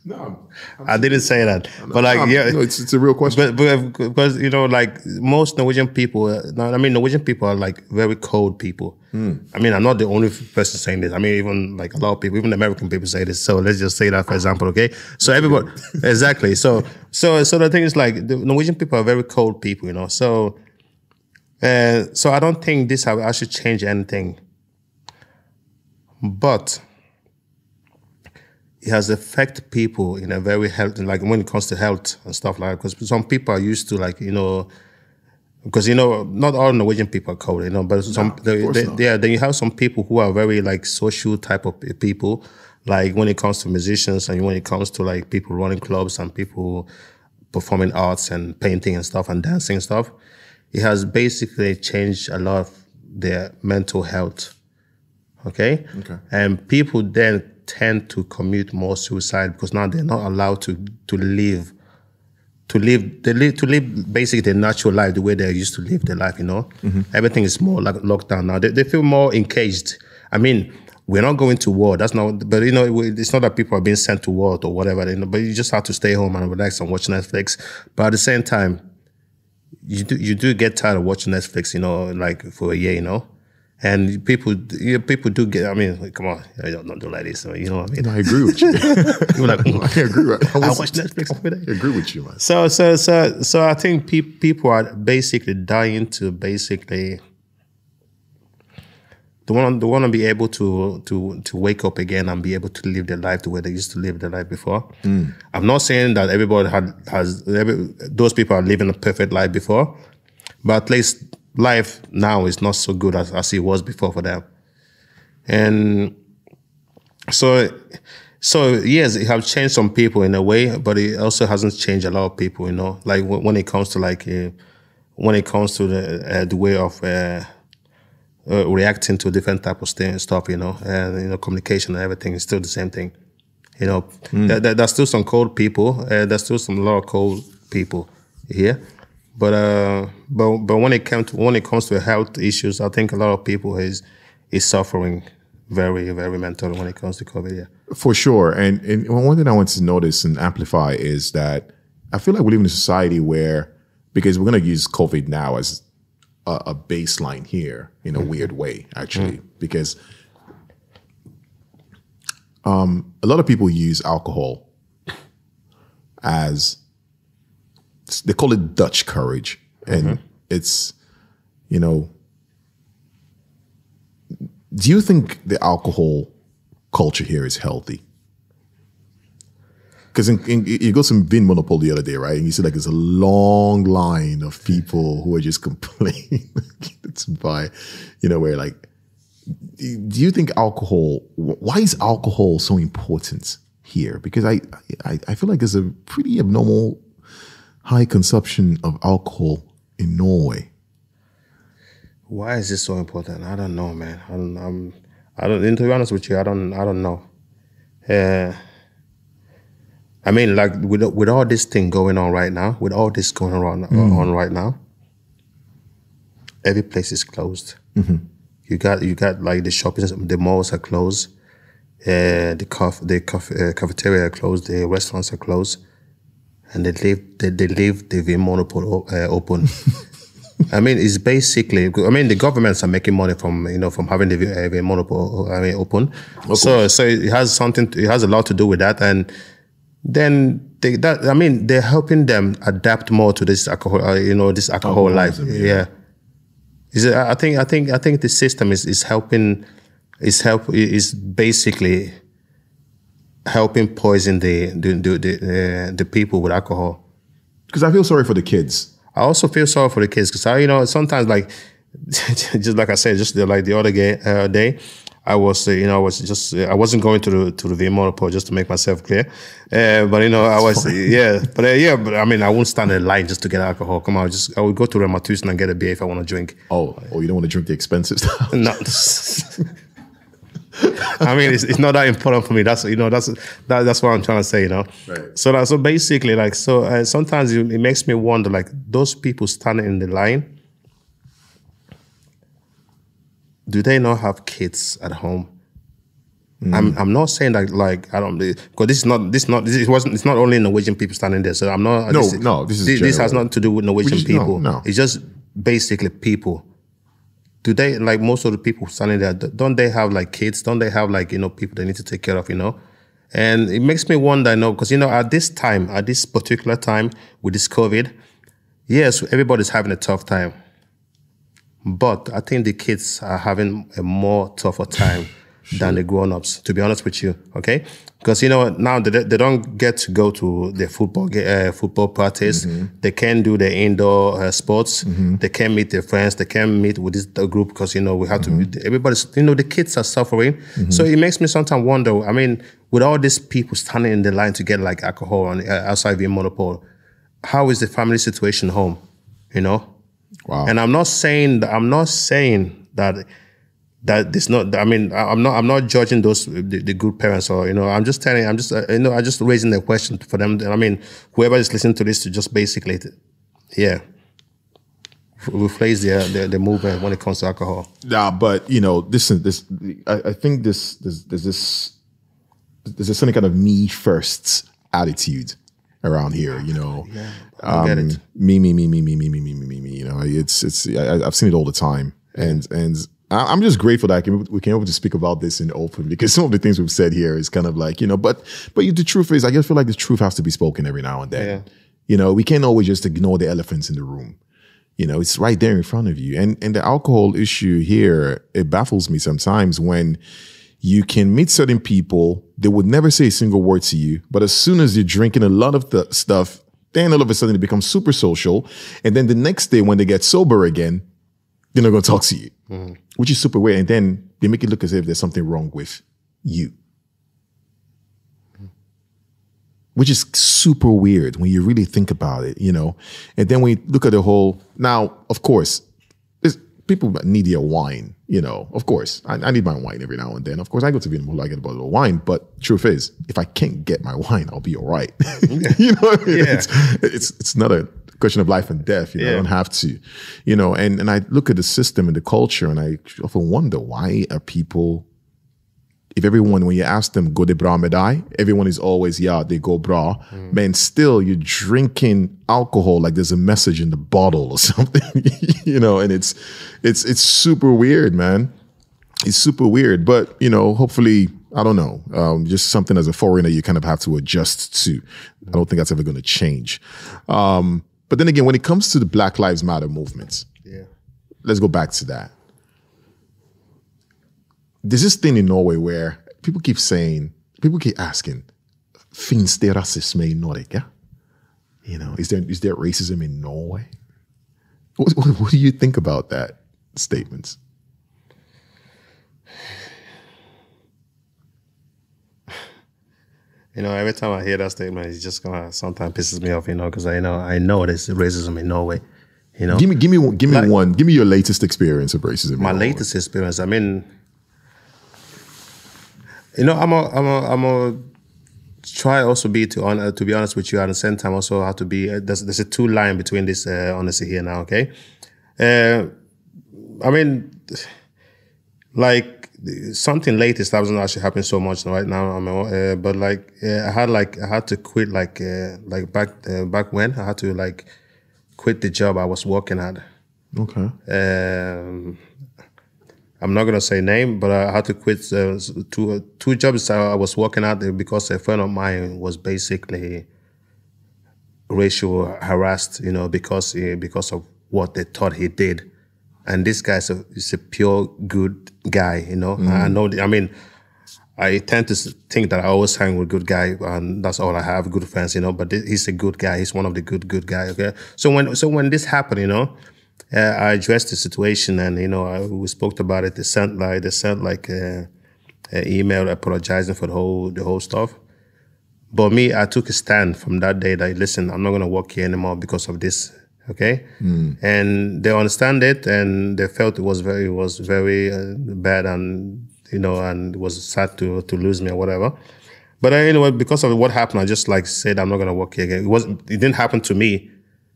No, I'm I did not say that, but like, I'm, yeah, no, it's, it's a real question. But, but because you know, like most Norwegian people, uh, I mean, Norwegian people are like very cold people. Hmm. I mean, I'm not the only person saying this. I mean, even like a lot of people, even American people say this. So let's just say that for example, okay? So everybody, (laughs) exactly. So so so the thing is like the Norwegian people are very cold people, you know. So uh, so I don't think this actually change anything, but it has affected people in a very healthy, like when it comes to health and stuff like that. Because some people are used to like, you know, because you know, not all Norwegian people are cold, you know, but some, no, they, they, yeah, then you have some people who are very like social type of people, like when it comes to musicians and when it comes to like people running clubs and people performing arts and painting and stuff and dancing and stuff, it has basically changed a lot of their mental health. Okay. Okay. And people then tend to commit more suicide because now they're not allowed to to live to live they live to live basically their natural life the way they used to live their life you know? Mm-hmm. everything is more like locked down now. They, they feel more encaged i mean we're not going to war. That's not but you know it's not that people are being sent to war or whatever you know, but you just have to stay home and relax and watch netflix. But at the same time you do you do get tired of watching netflix you know like for a year you know And people, yeah, people do get. I mean, like, come on, I don't, don't do like this. You know what I mean? I agree with you. (laughs) You're like, "Mm, (laughs) I agree. With, I, I watch Netflix every day. I agree with you, man. So, so, so, so, I think pe- people are basically dying to basically they want they want to be able to to to wake up again and be able to live their life the way they used to live their life before. I'm not saying that everybody had has every, those people are living a perfect life before, but at least life now is not so good as, as it was before for them, and so so yes, it have changed some people in a way, but it also hasn't changed a lot of people. You know, like when, when it comes to like uh, when it comes to the uh, the way of uh, uh, reacting to different type of st- stuff. You know, and you know, communication and everything is still the same thing. You know, there, there- there's still some cold people. Uh, there's still some lot of cold people here. But uh, but but when it comes to when it comes to health issues, I think a lot of people is is suffering very very mentally when it comes to COVID. Yeah. For sure. And, and one thing I want to notice and amplify is that I feel like we live in a society where, because we're going to use COVID now as a, a baseline here in a weird way, actually, because um, a lot of people use alcohol as they call it Dutch courage. And mm-hmm. it's, you know, do you think the alcohol culture here is healthy? Because you go to some Vin Monopol the other day, right? And you see like there's a long line of people who are just (laughs) complaining to buy, you know, where like, do you think alcohol, why is alcohol so important here? Because I, I, I feel like there's a pretty abnormal high consumption of alcohol in Norway. Why is this so important? I don't know, man. I don't. I'm, I don't. And to be honest with you, I don't. I don't know. Uh, I mean, like with with all this thing going on right now, with all this going on on right now, every place is closed. You got you got like the shopping, the malls are closed. Uh, the cof- the cof- uh, cafeteria are closed. The restaurants are closed, and they leave they, they leave the V monopole uh, open. I mean, it's basically. I mean, the governments are making money from you know from having the uh, the monopoly I mean, open. So so it has something. It has a lot to do with that, and then they, that I mean they're helping them adapt more to this alcohol. Uh, you know, this alcohol life. Alcoholism, Yeah. Is I think I think I think the system is is helping. Is help is basically helping poison the the the the, uh, the people with alcohol. Because I feel sorry for the kids. I also feel sorry for the kids because I, you know, sometimes like, (laughs) just like I said, just the, like the other day, uh, day, I was, uh, you know, I was just, uh, I wasn't going to the to the V monopole just to make myself clear, uh, but you know, I was, yeah, but uh, yeah, but I mean, I won't stand in line just to get alcohol. Come on, just I would go to Rema Tusen and get a beer if I want to drink. Oh, oh, you don't want to drink the expensive (laughs) stuff. No. (laughs) I mean, it's, it's not that important for me. That's you know that's that, that's what I'm trying to say. You know. Right. So that, so basically, like so, uh, sometimes it, it makes me wonder, like those people standing in the line, do they not have kids at home? I'm I'm not saying that like I don't because this is not this is not this it wasn't it's not only Norwegian people standing there. So I'm not No, no, this is this, this has nothing to do with Norwegian Which is- no, people. no. It's just basically people do they like most of the people standing there don't they have like kids? Don't they have like you know people they need to take care of you know? And it makes me wonder you know because you know at this time at this particular time with this covid yes everybody's having a tough time. But i think the kids are having a more tougher time than the grown-ups to be honest with you okay? Because you know now they, they don't get to go to the football uh, football practice. They can't do the indoor uh, sports. They can't meet their friends. They can't meet with this group because you know we have to everybody's you know the kids are suffering. So it makes me sometimes wonder i mean with all these people standing in the line to get like alcohol on, uh, outside the monopole how is the family situation home you know? Wow. and I'm not saying that I'm not saying that that this not. I mean, I'm not. I'm not judging those the, the good parents or you know. I'm just telling. I'm just uh, you know. I'm just raising the question for them. I mean, whoever is listening to this to just basically, yeah, replace their, their their movement when it comes to alcohol. Nah, but you know, this is this. I, I think this there's, there's this there's a certain kind of me first attitude around here. You know, get it. me, me, me, me, me, me, me, me, me, me, me. You know, it's it's. I, I've seen it all the time, and and I'm just grateful that can, we can able to speak about this in open because some of the things we've said here is kind of like you know, but but the truth is, I just feel like the truth has to be spoken every now and then. Yeah. You know, we can't always just ignore the elephants in the room. You know, it's right there in front of you. And and the alcohol issue here, it baffles me sometimes when you can meet certain people, they would never say a single word to you, but as soon as you're drinking a lot of the stuff, then all of a sudden it becomes super social. And then the next day when they get sober again, they're not gonna talk to you. Mm-hmm. Which is super weird. And then they make it look as if there's something wrong with you. which is super weird when you really think about it, you know. And then we look at the whole now, of course, people need their wine, you know. Of course, I, I need my wine every now and then. Of course, I go to Vietnam I get a bottle of wine. But truth is, if I can't get my (laughs) wine, I'll be all right. (laughs) you know, I mean? Yeah. it's it's it's not a question of life and death. You know, I don't have to, you know. And and I look at the system and the culture, and I often wonder why are people if everyone, when you ask them, go de bra medai, everyone is always, yeah, they go bra. Man, still you're drinking alcohol like there's a message in the bottle or (laughs) something, you know, and it's, it's, it's super weird, man. It's super weird, but you know, hopefully, I don't know, um, just something as a foreigner you kind of have to adjust to. I don't think that's ever going to change. Um, but then again, when it comes to the Black Lives Matter movements, Yeah. let's go back to that. There's this thing in Norway where people keep saying, people keep asking, finns det rasism i Norge? You know, is there is there racism in Norway? What, what, what do you think about that statements? You know, every time I hear that statement, it's just gonna sometimes pisses me off. You know, because I know I know there's racism in Norway. You know, Give me give me one- give me Like- one. Give me your latest experience of racism. my Norway. latest experience. I mean, you know, I'm a, I'm a, I'm a try also be to on to be honest with you at the same time also have to be uh, there's there's a two line between this uh, honesty here now. Okay, uh, I mean, like something latest that doesn't actually happen so much right now. I mean, uh, but like uh, I had like I had to quit like uh, like back uh, back when I had to like quit the job I was working at. Okay. Um, I'm not gonna say name, but I had to quit uh, two uh, two jobs I was working at because a friend of mine was basically racial harassed, you know, because uh, because of what they thought he did, and this guy's a is a pure good guy, you know. I know. I mean, I tend to think that I always hang with good guy, and that's all I have, good friends, you know. But he's a good guy. He's one of the good good guy. Okay. So when so when this happened, you know, uh, I addressed the situation, and you know, I, we spoke about it. They sent like they sent like a, a email apologizing for the whole the whole stuff. But me, I took a stand from that day that listen, I'm not gonna work here anymore because of this. Okay, and they understand it, and they felt it was very, was very uh, bad, and you know, and it was sad to to lose me or whatever. But uh, anyway, because of what happened, I just like said I'm not gonna work here again. It wasn't, it didn't happen to me,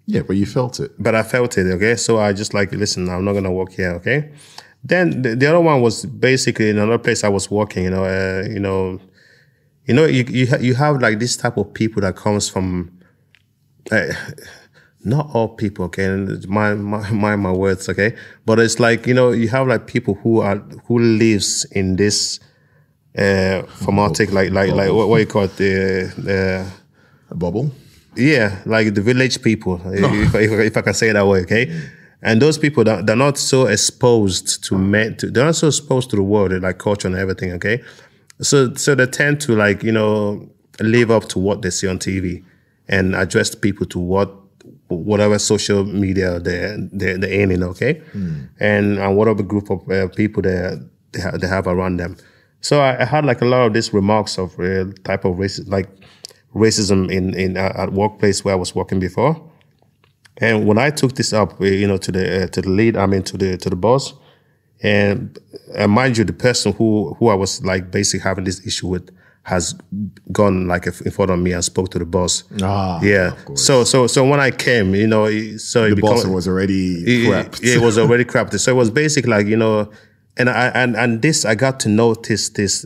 Yeah, but you felt it. but I felt it. Okay, so I just like listen. I'm not gonna work here. Okay. Then the, the other one was basically in another place I was working. You know, uh, you know, you know, you you, ha- you have like this type of people that comes from. Uh, not all people, okay, and mind, mind, mind my words, okay, but it's like you know you have like people who are who lives in this uh formatic like like like what, what you call it the the A bubble. yeah, like the village people, (laughs) if, if, if I can say it that way, okay? And those people, that they're not so exposed to men, to, they're not so exposed to the world, like culture and everything, okay? So, so they tend to like, you know, live up to what they see on TV and address people to what, whatever social media they're, they're, they're in, okay? And, and whatever group of uh, people they, they, ha- they have around them. So I, I had like a lot of these remarks of uh, type of racism, like racism in in uh, at workplace where I was working before. And when I took this up, uh, you know, to the uh, to the lead, I mean to the to the boss, and uh, mind you, the person who who I was like basically having this issue with has gone like in front of me and spoke to the boss. Ah, yeah. So so so when I came, you know, so it The boss was already it- prepped. It, it was already crafted. So it was basically like, you know, and I and and this I got to notice this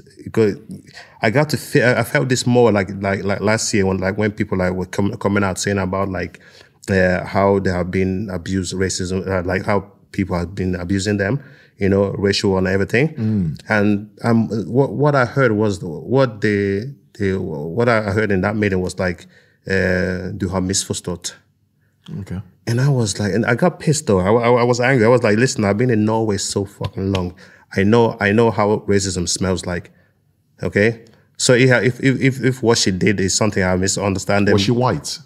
I got to feel I felt this more like like like last year when like when people like were com- coming out saying about like uh, how they have been abused racism uh, like how people have been abusing them you know, racial and everything. And um, what what I heard was what the the what I heard in that meeting was like, uh, du har missförstått. Okay. And I was like, and I got pissed though. I, I, I was angry. I was like, listen, I've been in Norway so fucking long. I know, I know how racism smells like. Okay, so yeah, if if if, if what she did is something I misunderstand, Was she white?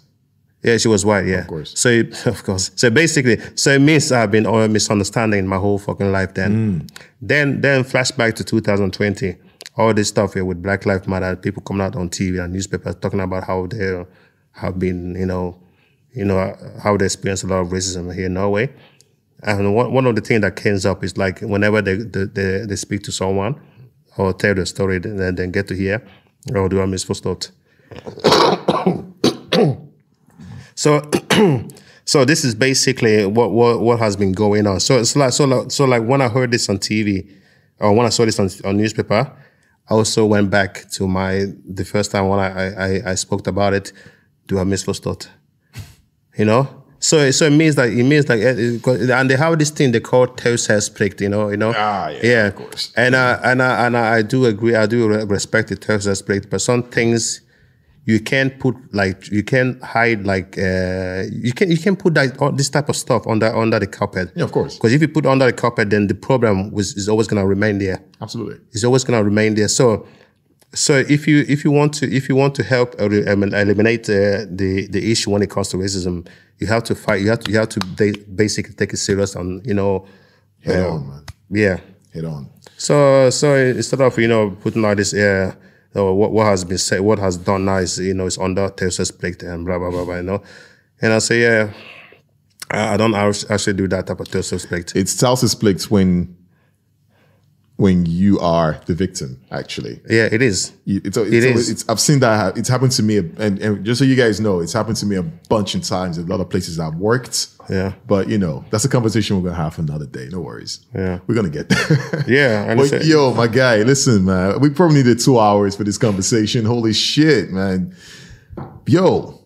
Yeah, she was white. Yeah, of course. So (laughs) of course. So basically, so it means I've been all misunderstanding my whole fucking life. Then, hmm. then, then flashback to 2020. All this stuff here with Black Lives Matter, people coming out on TV and newspapers talking about how they have been, you know, you know how they experience a lot of racism here in Norway. And one, one of the things that comes up is like whenever they, they, they, they speak to someone or tell their story, then then get to hear, oh, do I misforstått? So, (clears throat) so this is basically what, what what has been going on. So it's like so like, so like when I heard this on TV, or when I saw this on, on newspaper, I also went back to my the first time when I I, I spoke about it. Do I thought, You know. So so it means like it means like eh, and they have this thing they call taushetsplikt, you know, you know. Ah, yeah, yeah, of course. And uh, and I, and I, I do agree. I do respect the taushetsplikt, but some things you can't put like you can't hide like uh, you can you can put that all this type of stuff under under the carpet. Yeah, of course. Because if you put under the carpet, then the problem was is always gonna remain there. Absolutely. It's always gonna remain there. So. So if you if you want to if you want to help eliminate uh, the the issue when it comes to racism, you have to fight. You have to you have to basically take it serious and you know, Head uh, on, man. yeah. Head on. So so instead of you know putting all this uh, uh, what what has been said, what has done now is you know it's under taushetsplikt and blah blah blah blah. You know, and I say yeah, I, I don't actually do that type of taushetsplikt. It's self-split when when you are the victim, actually. Yeah, It's, it's, it's, It it's, is. it's I've seen that. It's happened to me, and, and just so you guys know, it's happened to me a bunch of times. in A lot of places I've worked. Yeah. But you know, that's a conversation we're gonna have for another day. No worries. Yeah. We're gonna get there. (laughs) Yeah, But yo, my guy, listen, man. We probably needed two hours for this conversation. Holy shit, man. Yo,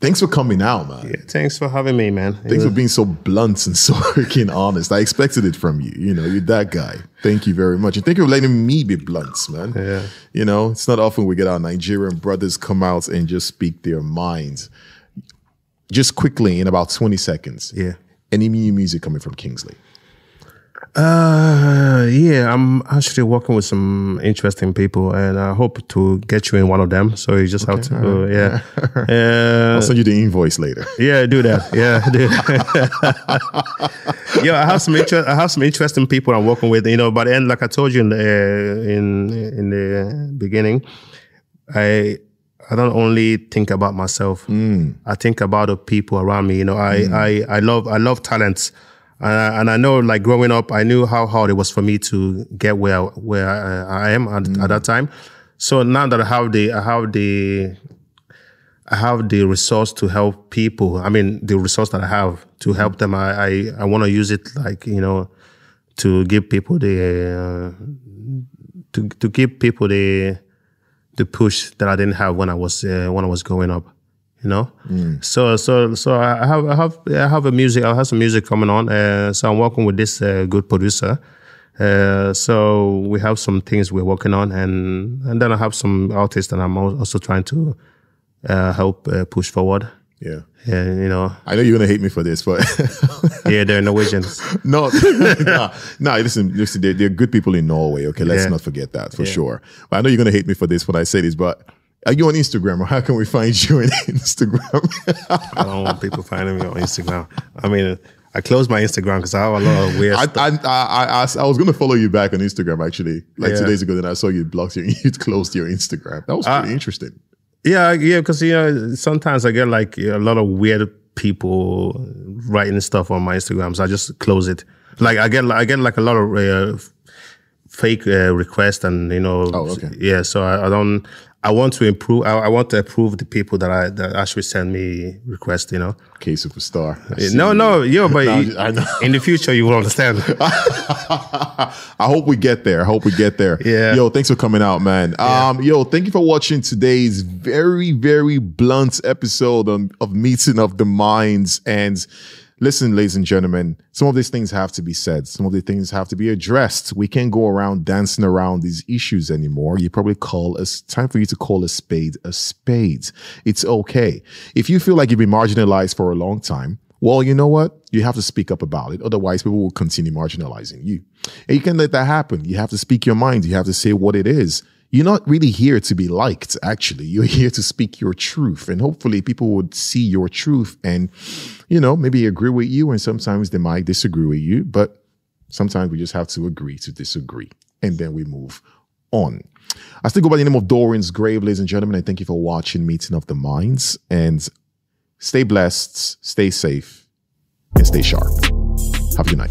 thanks for coming out, man. Yeah, thanks for having me, man. Thanks for being so blunt and so (laughs) freaking honest. I expected it from you. You know, you're that guy. Thank you very much. And thank you for letting me be blunt, man. Yeah. You know, it's not often we get our Nigerian brothers come out and just speak their minds. Just quickly, in about 20 seconds. Yeah. Any new music coming from Kingsley? Uh, yeah, I'm actually working with some interesting people, and I hope to get you in one of them. So you just have to, uh, yeah, (laughs) uh, I'll send you the invoice later. yeah, do that. Yeah, do. (laughs) yeah, I have some interest. I have some interesting people I'm working with. You know, but then, like I told you in the in in the beginning, I I don't only think about myself. Hmm. I think about the people around me. You know, I hmm. I I love I love talents. And I, and I know, like growing up, I knew how hard it was for me to get where where I, I am at, at that hmm. time. So now that I have the I have the I have the resource to help people. I mean, the resource that I have to help them. I I, I want to use it like you know to give people the uh, to to give people the the push that I didn't have when I was uh, when I was growing up. You know, so so so I have I have I have a music. I have some music coming on. Uh, so I'm working with this uh, good producer. Uh, so we have some things we're working on, and and then I have some artists that I'm also trying to uh, help uh, push forward. Yeah. And you know, I know you're gonna hate me for this, but (laughs) yeah, they're Norwegians. (laughs) no, (laughs) no, no. Listen, listen. They're, they're good people in Norway. Okay, let's Yeah. not forget that for sure. But I know you're gonna hate me for this when I say this, but are you on Instagram or how can we find you on Instagram? I don't want people finding me on Instagram. I mean, I closed my Instagram because I have a lot of weird. I, stuff. I, I, I, I was gonna follow you back on Instagram actually, like two days ago. Then I saw you blocked your, you closed your Instagram. That was Uh, pretty interesting. Yeah, yeah, because you know sometimes I get like a lot of weird people writing stuff on my Instagram, so I just close it. Like I get I get like a lot of uh, fake uh, requests, and you know, Oh, okay. yeah. So I, I don't. I want to improve. I, I want to approve the people that I that actually send me requests. You know. Okay, superstar. I see No, no, yo, but (laughs) No, you- I know. in the future you will understand. (laughs) I hope we get there. I hope we get there. Yeah. Yo, thanks for coming out, man. Um, yo, thank you for watching today's very, very blunt episode on, of Meeting of the Minds. And listen, ladies and gentlemen, some of these things have to be said. Some of the things have to be addressed. We can't go around dancing around these issues anymore. You probably call us time for you to call a spade a spade. It's okay. If you feel like you've been marginalized for a long time, well, you know what? You have to speak up about it. Otherwise, people will continue marginalizing you. And you can let that happen. You have to speak your mind. You have to say what it is you're not really here to be liked, actually. You're here to speak your truth. And hopefully people would see your truth and, you know, maybe agree with you. And sometimes they might disagree with you, but sometimes we just have to agree to disagree. And then we move on. I still go by the name of Dorian's Grave, ladies and gentlemen. And thank you for watching Meeting of the Minds. And stay blessed, stay safe, and stay sharp. Have a good night.